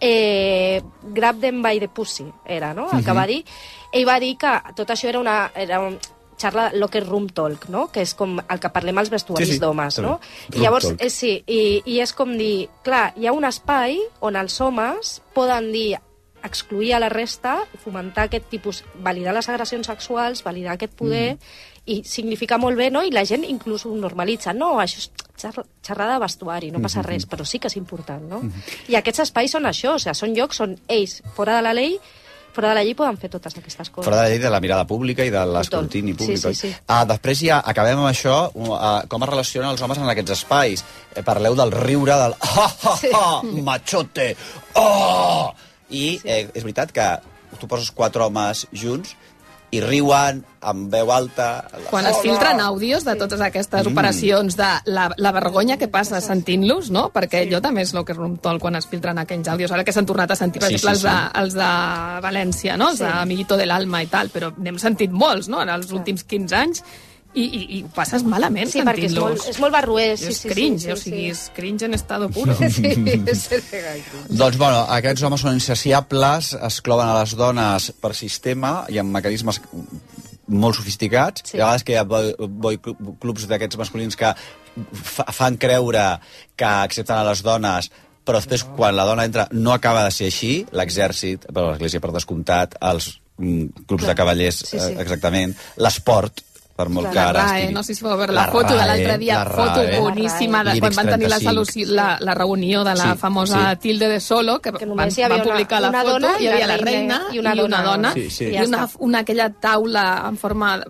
Eh, grab them by the pussy, era, no? El que Mhm. va dir. Ell va dir que tot això era una... Era un, xarra locker room talk, no? que és com el que parlem als vestuaris Sí, sí, d'homes, no? I llavors, eh, sí, i, i és com dir, clar, hi ha un espai on els homes poden dir excluir a la resta, fomentar aquest tipus, validar les agressions sexuals, validar aquest poder, i significa molt bé, no? I la gent inclús ho normalitza. No, això és xerra, xerrada de vestuari, no passa Mhm. res, però sí que és important, no? I aquests espais són això, o sigui, són llocs on ells, fora de la llei, fora de la llei poden fer totes aquestes coses. Fora de la llei de la mirada pública i de l'escrutini Sí, públic. sí, oi? sí. Ah, després ja acabem amb això, uh, com es relacionen els homes en aquests espais. Eh, parleu del riure, del ha, ha, ha, machote, oh! I eh, és veritat que tu poses quatre homes junts i riuen amb veu alta... Quan es filtren àudios de totes aquestes Mm. operacions, de la, la vergonya que passa sentint-los, no? Perquè jo també és el que es romptol quan es filtren aquells àudios. Ara que s'han tornat a sentir, per Sí, exemple, sí, els, de, sí. els de València, no? Els Sí. de Amiguito del Alma i tal, però n'hem sentit molts, no?, en els últims 15 anys, i, i, i ho passes malament Sí, perquè és molt, és molt barruer. Sí, és sí, cringe, sí, sí, o sigui, sí. és cringe en estado puro. Sí, és. Doncs, bueno, aquests homes són insaciables, es cloven a les dones per sistema i amb mecanismes molt sofisticats. Sí. A vegades que hi ha boy, boy clu- clubs d'aquests masculins que fa, fan creure que accepten a les dones però després, quan la dona entra, no acaba de ser així. L'exèrcit, però l'església per descomptat, els mm, clubs Clar. de cavallers, Sí, sí. eh, exactament, l'esport, per molt que la ara RAE, estigui. no sé si vau veure la, La foto de RAE, l'altre dia, la foto RAE. boníssima de quan van tenir la, 35. soluci- la, la reunió de la Sí, famosa sí. Tilde de Solo, que, van, hi havia van una- publicar la una foto, dona hi i havia la la reina reina i una dona. dona, Sí, sí. i Ja una, una aquella taula en forma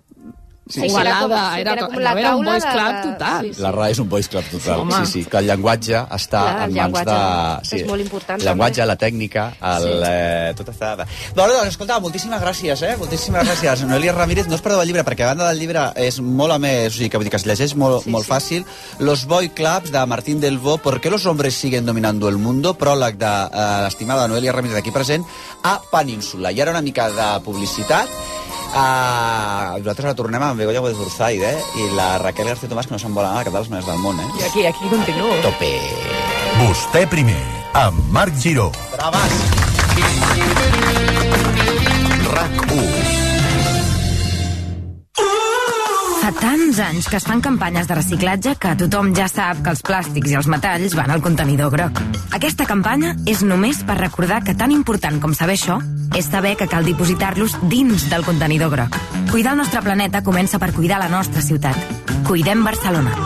Sí. Sí, ovalada, era com- sí, era, era com com, la era un de- club de- total. sí, La RAE és un boys club total, Home. sí, sí, que el llenguatge està Clar, en mans de... és molt important, El llenguatge, també. la tècnica, el, Sí. eh, tot està... Bueno, doncs, escolta, moltíssimes gràcies, eh? Moltíssimes gràcies. Noelia Ramírez, no us perdeu el llibre, perquè a banda del llibre és molt a més, o sigui, que vull dir que es llegeix molt, sí, molt sí. fàcil. Los Boy Clubs, de Martín Delvaux, ¿Por qué los hombres siguen dominando el mundo? Pròleg de eh, l'estimada Noelia Ramírez, aquí present, a Península. I ara una mica de publicitat. Uh, nosaltres retornem amb Begoña Burzai, eh? I la Raquel García Tomàs, que no se'n vol anar a cap maneres del món, eh? I aquí, aquí continuo. Tope. Vostè primer, amb Marc Giró. Bravo. Abans. RAC 1. Fa tants anys que es fan campanyes de reciclatge que tothom ja sap que els plàstics i els metalls van al contenidor groc. Aquesta campanya és només per recordar que tan important com saber això és saber que cal dipositar-los dins del contenidor groc. Cuidar el nostre planeta comença per cuidar la nostra ciutat. Cuidem Barcelona.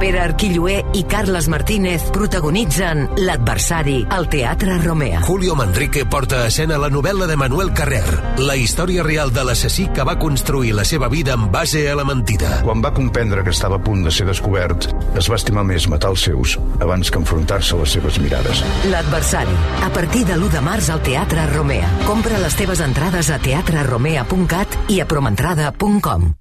Pere Arquilloé i Carles Martínez protagonitzen L'adversari al Teatre Romea. Julio Manrique porta a escena la novel·la de Manuel Carrer, la història real de l'assassí que va construir la seva vida en base a la mentida. Quan va comprendre que estava a punt de ser descobert, es va estimar més matar els seus abans que enfrontar-se a les seves mirades. L'adversari, a partir de l'1 de març al Teatre Romea. Compra les teves entrades a teatreromea.cat i a promentrada.com.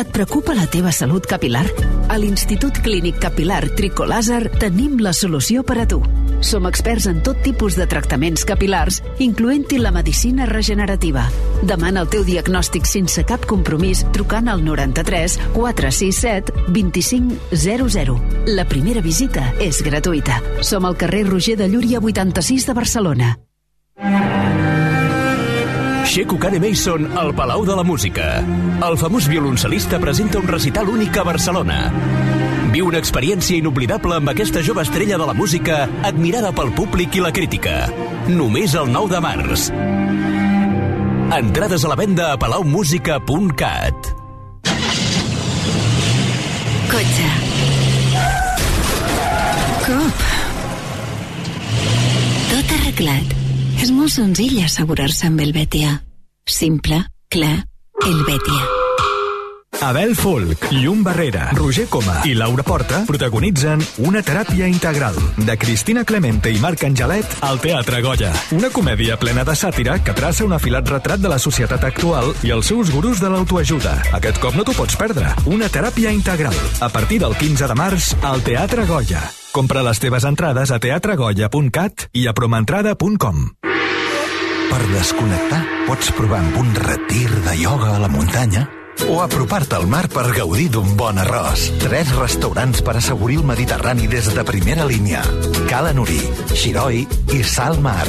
Et preocupa la teva salut capilar? A l'Institut Clínic Capilar Tricolàser tenim la solució per a tu. Som experts en tot tipus de tractaments capilars, incloent-hi la medicina regenerativa. Demana el teu diagnòstic sense cap compromís trucant al 93 467 2500. La primera visita és gratuïta. Som al carrer Roger de Llúria 86 de Barcelona. Sheku Kane Mason al Palau de la Música. El famós violoncel·lista presenta un recital únic a Barcelona. Viu una experiència inoblidable amb aquesta jove estrella de la música admirada pel públic i la crítica. Només el 9 de març. Entrades a la venda a palaumusica.cat. Cotxe. Cop. Tot arreglat. És molt senzill assegurar-se amb el Betia. Simple, clar, el Betia. Abel Folk, Llum Barrera, Roger Coma i Laura Porta protagonitzen Una teràpia integral de Cristina Clemente i Marc Angelet al Teatre Goya. Una comèdia plena de sàtira que traça un afilat retrat de la societat actual i els seus gurus de l'autoajuda. Aquest cop no t'ho pots perdre. Una teràpia integral. A partir del 15 de març al Teatre Goya. Compra les teves entrades a teatregoya.cat i a promentrada.com. Per desconnectar, pots provar amb un retir de ioga a la muntanya o apropar-te al mar per gaudir d'un bon arròs. Tres restaurants per assaborir el Mediterrani des de primera línia. Cala Nuri, Xiroi i Salmar.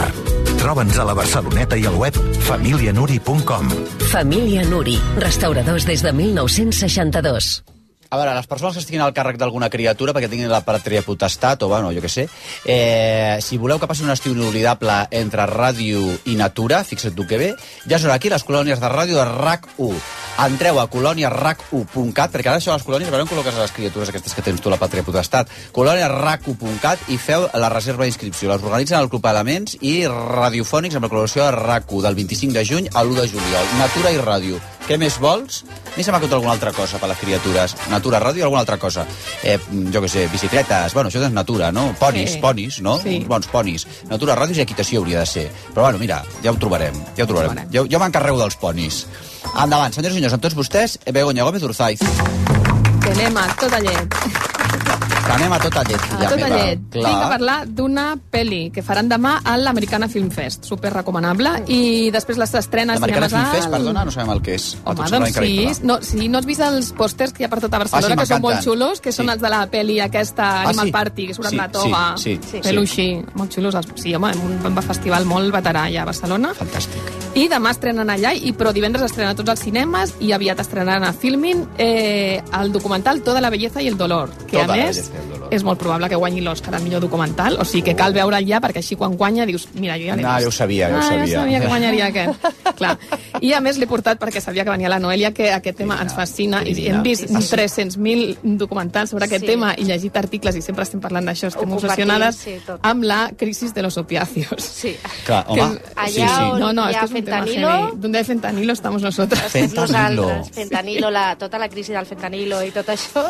Troba'ns a la Barceloneta i al web familianuri.com. Família Nuri, restauradors des de 1962. A veure, les persones que estiguin al càrrec d'alguna criatura perquè tinguin la patria potestat, o bueno, jo què sé, eh, si voleu que passi un estiu inolvidable entre ràdio i natura, fixa't tu que bé, ja són aquí les colònies de ràdio de RAC1. Entreu a colòniarac1.cat, perquè ara això a les colònies, a veure on col·loques les criatures aquestes que tens tu, la patria potestat, colòniarac1.cat i feu la reserva d'inscripció. Les organitzen el Club Elements i radiofònics amb la col·laboració de RAC1 del 25 de juny al 1 de juliol. Natura i ràdio. Què més vols? A mi se m'ha acut alguna altra cosa per les criatures. Natura, ràdio alguna altra cosa. Eh, jo què sé, bicicletes, bueno, això és natura, no? Ponis, Sí. ponis, no? Sí. Uns bons ponis. Natura, ràdio i equitació hauria de ser. Però bueno, mira, ja ho trobarem, ja ho trobarem. Jo, jo m'encarrego dels ponis. Endavant, senyors i senyors, amb tots vostès, Begoña Gómez Urzaiz. Que anem a tota llet. Anem a tota llet, A filla tota meva. llet. Vinc a parlar d'una pel·li que faran demà a l'Americana Film Fest. Super recomanable. I després les estrenes... L'Americana Film Fest, al- perdona, no sabem el que és. A Home, doncs sí. No, si no has vist els pòsters que hi ha per tota Barcelona, Ah, sí, que són molt xulos, que són els de la pel·li aquesta Ah, Animal sí? Party, que surt Sí, la toga, sí, sí, sí. peluixí, molt xulos. els- Sí, home, un, un festival molt veterà allà a Barcelona. Fantàstic. I demà estrenen allà, i però divendres estrenen a tots els cinemes i aviat estrenaran a Filmin eh, el documental Toda la belleza i el dolor, que Toda a la més belleza el dolor. És molt probable que guanyi l'Òscar al millor documental, o sigui que cal veure'l ja perquè així quan guanya dius, mira, jo ja l'he No, vist. ja ho sabia, ja ho ah, sabia. Ja sabia que guanyaria aquest. Clar. I a més l'he portat perquè sabia que venia la Noelia, que aquest tema ens fascina, i hem vist 300.000 documentals sobre aquest Sí. tema i llegit articles i sempre estem parlant d'això, estem obsessionades sí, tot. amb la crisi de los opiáceos. Sí. Clar, home, Allà sí, sí. on No, no, hi es que un tema fentanilo, heavy. Donde hay fentanilo estamos nosotros. nosaltres, fentanilo, la, tota la crisi del fentanilo i tot això,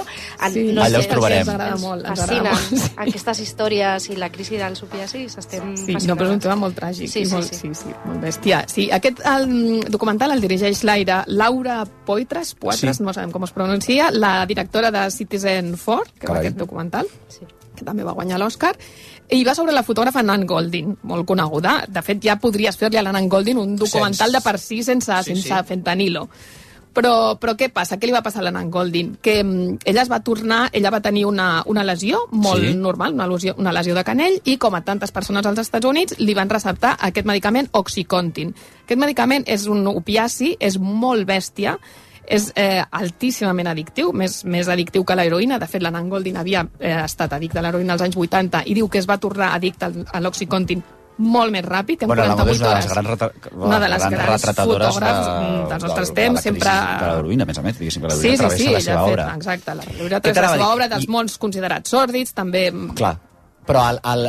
en, Sí. no Allà sé, us trobarem. Ens agrada molt. Fascinen. Sí. aquestes històries i la crisi del psoriasis. Estem Sí, no, però és un tema molt tràgic. Sí, i sí, molt, sí. sí, sí, molt bèstia. Sí, aquest el, documental el dirigeix l'aire Laura Poitres, Poitres, Sí. no sabem com es pronuncia, la directora de Citizen 4, que va Carai. aquest documental, sí. que també va guanyar l'Oscar, i va sobre la fotògrafa Nan Goldin, molt coneguda. De fet, ja podries fer-li a la Nan Goldin un documental Sense- de per si sense, Sí, sense sí. fentanilo. Però, però què passa? Què li va passar a la Nan Goldin? Que mm, ella es va tornar, ella va tenir una, una lesió molt Sí. normal, una lesió, una lesió de canell, i com a tantes persones als Estats Units, li van receptar aquest medicament Oxycontin. Aquest medicament és un opiaci, és molt bèstia, és eh, altíssimament addictiu, més, més addictiu que l'heroïna. De fet, la Nan Goldin havia eh, estat addicte a l'heroïna als anys 80 i diu que es va tornar addicte a l'Oxycontin molt més ràpid, que en Bueno, la 48 Moda és una de les hores. grans, retra... Una de les grans grans retratadores fotògrafs, de, mm, dels nostres de, temps, de sempre- De l'heroïna, a més a més, diguéssim, que l'heroïna sí, travessa sí, la seva fet, obra. exacte, Què Tres, la seva obra dels mons considerats sòrdids, també Clar, però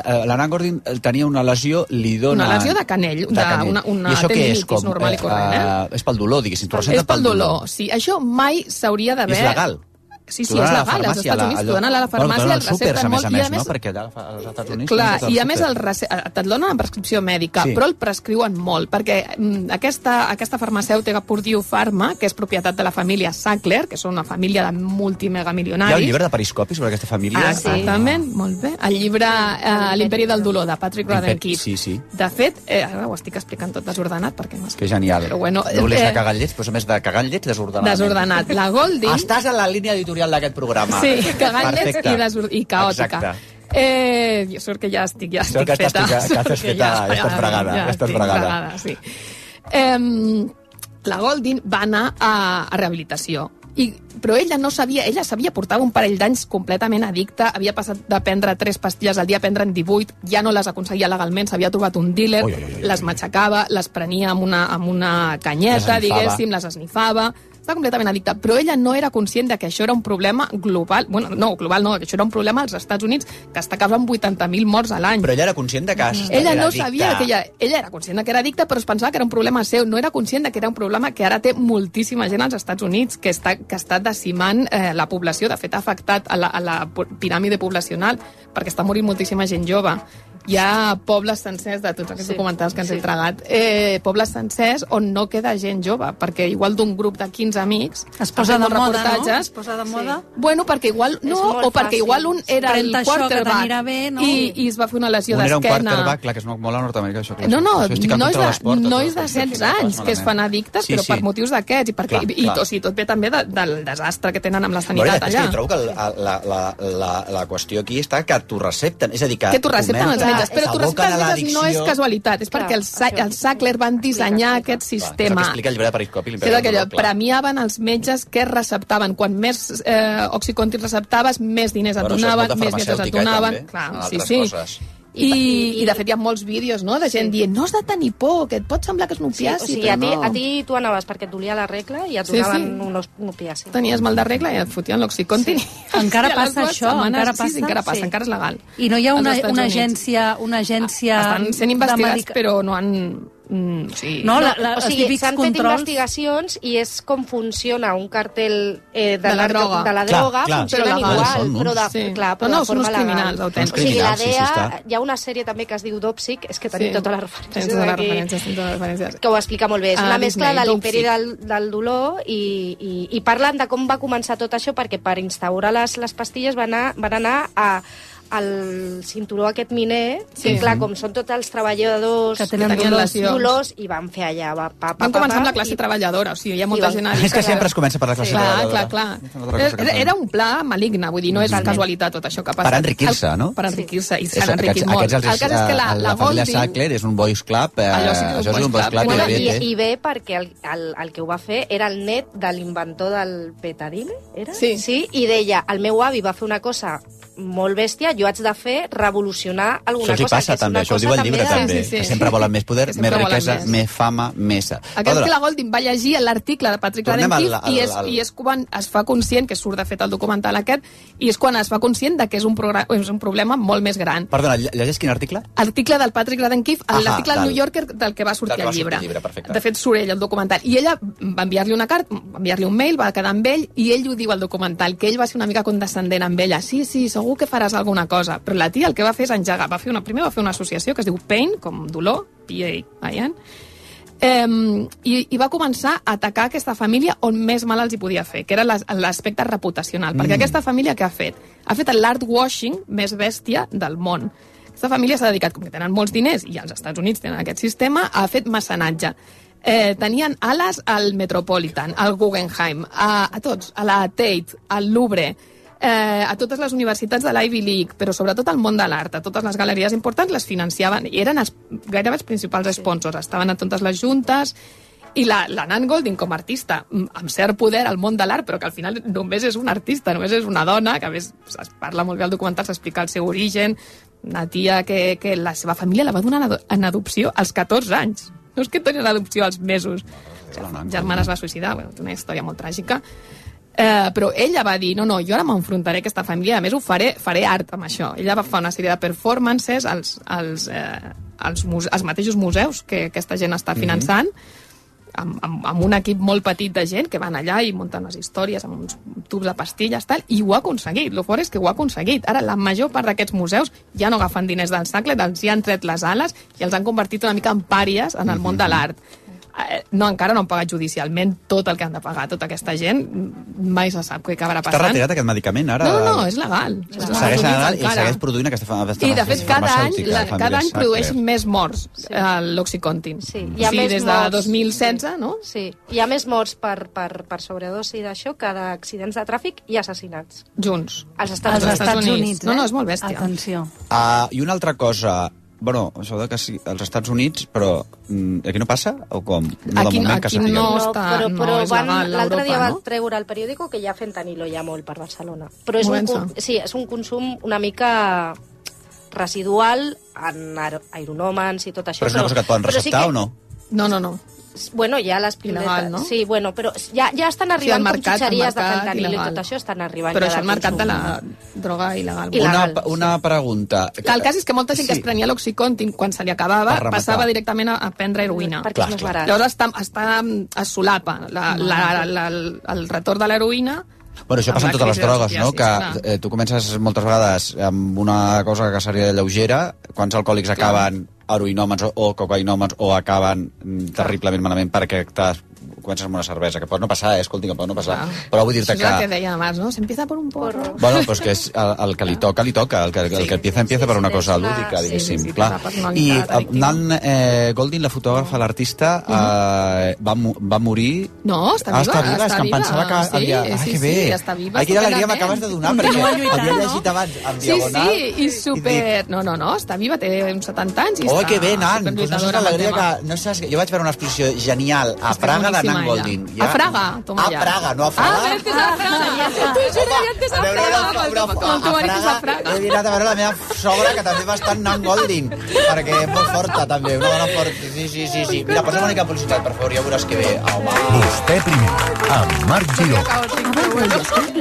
eh, l'Anna Gordon tenia una lesió, li dona... Una lesió de canell, de una- una I això què és? tendinitis normal i corrent, eh? és pel dolor, diguéssim. t'ho és receten pel dolor. Sí, això mai s'hauria d'haver... És legal. Sí, sí, és legal. Als Estats Units t'ho donen a la farmàcia, Bueno, el recepten a més molt, i a més... no? Perquè allà als Estats Units... Clar, i a al més el rece... te'l donen en prescripció mèdica, Sí. però el prescriuen molt, perquè mm, aquesta, aquesta farmacèutica Purdue Pharma, que és propietat de la família Sackler, que són una família de Hi multimegamilionaris... ha un llibre de periscopi sobre aquesta família? Ah, Exactament, molt bé. El llibre eh, L'imperi del dolor, de Patrick Radden Keefe. Sí, sí. De fet, eh, ara ho estic explicant tot desordenat, perquè no Que genial. Però bueno, no volies eh, de cagar llets, però a més de cagar llets, desordenat. Desordenat. La Golding... Estàs a la línia editorial d'aquest programa. Sí, Perfecte. i, desor... i caòtica. Exacte. Eh, jo sort que ja estic, ja Sort estic que estàs feta. fica- que estàs Sort feta, ja estàs fregada, ja estàs estic fregada. sí. Eh, la Goldin va anar a, a rehabilitació. I, però ella no sabia, ella sabia, portava un parell d'anys completament addicta, havia passat de prendre tres pastilles al dia a prendre'n 18, ja no les aconseguia legalment, s'havia trobat un dealer, ui, ui, ui. les matxacava, les prenia amb una, amb una canyeta, Les diguéssim, les esnifava, estava completament addicta, però ella no era conscient de que això era un problema global, bueno, no, global no, que això era un problema als Estats Units que està causant 80.000 morts a l'any. Però ella era conscient de que Ella era no addicta. sabia que ella, ella era conscient de que era addicta, però es pensava que era un problema seu. No era conscient de que era un problema que ara té moltíssima gent als Estats Units, que està, que està decimant eh, la població. De fet, ha afectat a la, a la piràmide poblacional, perquè està morint moltíssima gent jove. Hi ha pobles sencers, de tots aquests Sí, documentals que ens sí. hem tragat, eh, pobles sencers on no queda gent jove, perquè igual d'un grup de 15 amics... Es posa de moda, no? reportatges, Es posa de moda. Bueno, perquè igual És no, o perquè fàcil. igual un era el quarterback bé, no? i, i es va fer una lesió Un era un d'esquena. quarterback, clar, que és molt a Nord-Amèrica, això. Clar, No, no, això nois de, nois això, de això, al 16 final anys que es fan addictes, Sí, però sí. per motius d'aquests, i, perquè, Clar, i, clar. o sigui, tot ve també de, del desastre que tenen amb la sanitat és que allà. jo trobo que la, la, la, la qüestió aquí està que t'ho recepten. És a dir, que, que t'ho recepten els comencen- metges, però els metges no és casualitat, és Clar, perquè els, els Sackler van dissenyar aquest Clar, és el sistema. que explica el llibre de Periscopi. Dolor, clar. premiaven els metges que receptaven. Quan més eh, Oxycontin receptaves, més diners et Bueno, donaven, més diners et donaven. també, Clar, sí, sí. coses. I, I, de fet hi ha molts vídeos no? de gent dient no has de tenir por, que et pot semblar que és un Sí, opiaci, o sigui, a ti, no. a ti tu anaves perquè et dolia la regla i et Sí, donaven sí. un, un opiaci. Tenies mal de regla i et fotien l'oxicontin. Sí. Encara I les passa això, setmanes- encara Sí, passa? sí, encara passa, Sí. encara és legal. I no hi ha una, una agència, una agència Estan sent investigats, però no han... Mm, sí. No, la, la, o sigui, s'han fet controls... investigacions i és com funciona un cartel eh, de, De la droga. de la Clar, droga, clar. funcionen Però legal. igual, Són, no? però de, Sí. clar, Però però no, de forma uns criminals legal. autèntics. O sigui, la Criminals, sí, sí, DEA, està. hi ha una sèrie també que es diu Dopsic, és que tenim totes les referències Tens totes les aquí, referències, tens totes les referències. que ho explica molt bé. És Ah, una mescla Disney, de l'imperi del, del dolor i, i, i parlen de com va començar tot això perquè per instaurar les, les pastilles van anar, van anar a al cinturó aquest miner, Sí. sí. clar, com són tots els treballadors Que tenen tenien dolors. dolors, i van fer allà, va, pa, pa, Van començar amb la classe i- treballadora, o sigui, hi ha molta van- gent És que sempre es comença per la classe Clar, treballadora. clar, clar. Que Era, un pla maligne, vull dir, no és casualitat tot això que ha passat. Per enriquir-se, El- no? Per enriquir-se, i s'han enriquit aquests, molt. aquests, el cas és que la, eh, la, la família. Sackler és un boys club. Eh, Allò sí que és un això és un boys club. club. Bueno, i, i, bé, I bé perquè el, el, el que ho va fer era el net de l'inventor del petadine, era? Sí. sí. I deia, el meu avi va fer una cosa molt bèstia, jo haig de fer revolucionar alguna Això els hi cosa. passa és també, una això ho cosa diu el llibre també, Sí, sí, sí. que sempre volen més poder, més riquesa, més. més fama, més... Aquest que la Golding va llegir l'article de Patrick Tornem Radcliffe i, és, i és quan es fa conscient, que surt de fet el documental aquest, i és quan es fa conscient de que és un, programa, és un problema molt més gran. Perdona, lle- llegeix quin article? Article del Patrick Radcliffe, Ahà, l'article del del- New Yorker del que va sortir que va el llibre. sortir el llibre, perfecte. De fet, surt ell el documental. I ella va enviar-li una carta, va enviar-li un mail, va quedar amb ell, i ell ho diu al documental, que ell va ser una mica condescendent amb ella. Sí, sí, sou segur que faràs alguna cosa. Però la tia el que va fer és engegar. Va fer una, primer va fer una associació que es diu PAIN, com dolor, P-A-I-N, eh, i, i va començar a atacar aquesta família on més mal els hi podia fer, que era l'as- l'aspecte reputacional. Perquè Mm. aquesta família què ha fet? Ha fet l'art washing més bèstia del món. Aquesta família s'ha dedicat, com que tenen molts diners, i als Estats Units tenen aquest sistema, ha fet mecenatge. Eh, tenien ales al Metropolitan, al Guggenheim, a, a tots, a la Tate, al Louvre, eh, a totes les universitats de l'Ivy League, però sobretot al món de l'art, a totes les galeries importants les financiaven, i eren els, gairebé els principals sponsors, estaven a totes les juntes, i la, la Nan Golding com a artista, m- amb cert poder al món de l'art, però que al final només és una artista, només és una dona, que a més es parla molt bé al documental, s'explica el seu origen, una tia que, que la seva família la va donar en ado- en adopció als 14 anys. No és que tenia l'adopció als mesos. La germana es va suïcidar, bueno, una història molt tràgica. Eh, però ella va dir, no, no, jo ara m'enfrontaré a aquesta família, a més ho faré, faré art amb això. Ella va fer una sèrie de performances als, als, eh, als, muse als mateixos museus que aquesta gent està finançant, amb, amb, amb un equip molt petit de gent que van allà i munten les històries amb uns tubs de pastilles tal, i ho ha aconseguit, el fort és que ho ha aconseguit. Ara la major part d'aquests museus ja no agafen diners del sacle, els hi han tret les ales i els han convertit una mica en pàries en el món de l'art. Eh, no, encara no han pagat judicialment tot el que han de pagar tota aquesta gent mai se sap què acabarà Està passant retirat aquest medicament, ara? no, no, no, és legal És legal. Segueix legal i segueix produint aquesta, fa- aquesta i de fet cada any, farmacèutica, la, cada any produeix més morts sí. l'Oxycontin sí, Hi ha sí, més des de morts. 2016 no? Sí, hi ha més morts per, per, per sobredosi d'això que d'accidents de tràfic i assassinats. junts Als Estats Als Units. Estats Units. No, no, és molt bèstia. Atenció. Uh, I una altra cosa, bueno, això de que sí, als Estats Units, però mm, aquí no passa? O com? No, Aquí- de moment que aquí sapiguem. no No, està- però, no però és van, legal a l'altre dia Europa, va no? treure el periòdico que ja fentanilo ha molt per Barcelona. Però és un, Comença. con- sí, és un consum una mica residual en aer aeronòmens i tot això. Però és una cosa que et poden sí receptar que- o no? No, no, no. Bueno, ja les piletes... Il·legal, no? Sí, bueno, però ja, ja estan Sí, arribant com mercat, al xutxeries de mercat fentanilo i il·legal. tot això estan arribant però ja això al mercat de la droga il·legal. Una, una pregunta. Que el cas és que molta gent que es prenia l'Oxycontin quan se li acabava passava directament a, a prendre heroïna. Perquè és Clar, més clar. barat. Llavors està, està, es solapa la, la, la, la, el retorn de l'heroïna Bueno, això Amb passa en la totes les drogues, no? Que eh, tu comences moltes vegades amb una cosa que seria lleugera, quants alcohòlics acaben heroïnòmens o, o cocaïnòmens o acaben mm, terriblement malament perquè t'has comences amb una cervesa, que pot no passar, eh? escolti, que pot no passar. Però vull dir-te Això és el que que... deia abans, no? Se empieza por un porro. Bueno, pues que és el, el que li toca, li toca. El que, el que empieza, empieza per una cosa lúdica, sí, diguéssim. sí, sí, clar. I. Nan eh, Goldin, la fotògrafa, l'artista, eh, va, va morir... No, està Ah, viva. està viva, és que em pensava que sí, havia... Sí, Ah, sí, que bé. sí, està viva. Ai, quina alegria m'acabes de donar, perquè havia llegit abans en Sí, diagonal. sí, i super... No, no, no, està viva, té uns 70 anys i Oh, està que bé, Nan! No que... No saps, que jo vaig veure una exposició genial a Està Praga de ella. Goldin. A Praga, toma a ja. Praga, no a Fraga. Ah, és que és a Praga. Tu juro, ja antes a A El teu a marit és a Praga, Praga. he anat a veure la meva sogra, que també va estar en Nan Goldin, perquè és molt forta, també, una dona forta. Sí, sí, sí, sí. Mira, posa una mica de publicitat, per favor, ja veuràs que bé. Home. Vostè primer, amb Marc Giró.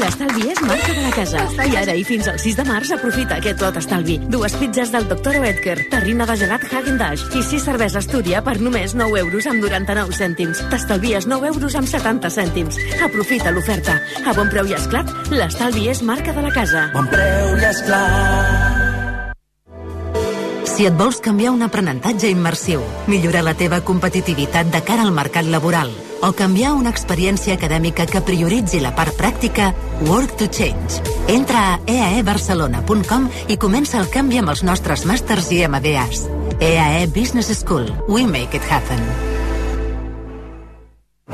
L'estalvi és marca de la casa. I ara i fins al 6 de març aprofita aquest lot estalvi. Dues pizzas del Dr. Oetker, terrina de gelat Häagen-Dazs i sis cerveses Túria per només 9 euros amb 99 cèntims. T'estalvies 9 euros amb 70 cèntims. Aprofita l'oferta. A bon preu i esclat, l'estalvi és marca de la casa. Bon preu i esclar. Si et vols canviar un aprenentatge immersiu, millorar la teva competitivitat de cara al mercat laboral o canviar una experiència acadèmica que prioritzi la part pràctica, Work to Change. Entra a eaebarcelona.com i comença el canvi amb els nostres màsters i MBAs. EAE Business School. We make it happen.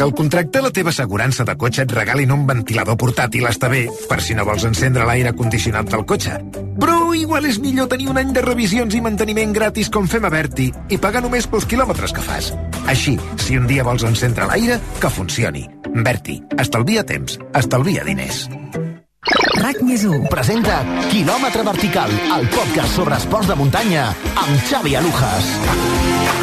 Que el contracte la teva assegurança de cotxe et regalin un ventilador portàtil està bé, per si no vols encendre l'aire condicionat del cotxe. Però igual és millor tenir un any de revisions i manteniment gratis com fem a Berti i pagar només pels quilòmetres que fas. Així, si un dia vols encendre l'aire, que funcioni. Berti, estalvia temps, estalvia diners. RAC més 1 presenta Kilòmetre Vertical, el podcast sobre esports de muntanya amb Xavi Alujas.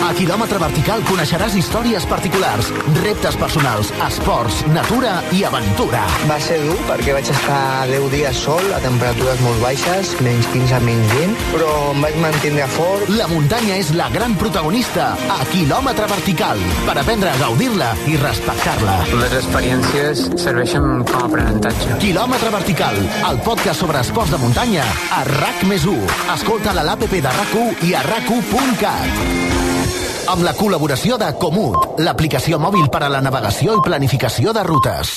A Kilòmetre Vertical coneixeràs històries particulars, reptes personals, esports, natura i aventura. Va ser dur perquè vaig estar 10 dies sol a temperatures molt baixes, menys 15, menys 20, però em vaig mantenir fort. La muntanya és la gran protagonista a Kilòmetre Vertical per aprendre a gaudir-la i respectar-la. Les experiències serveixen com a aprenentatge. Quilòmetre Vertical, el podcast sobre esports de muntanya a RAC més 1. Escolta-la a l'APP de RAC1 i a RAC1.cat. Amb la col·laboració de Comut, l'aplicació mòbil per a la navegació i planificació de rutes.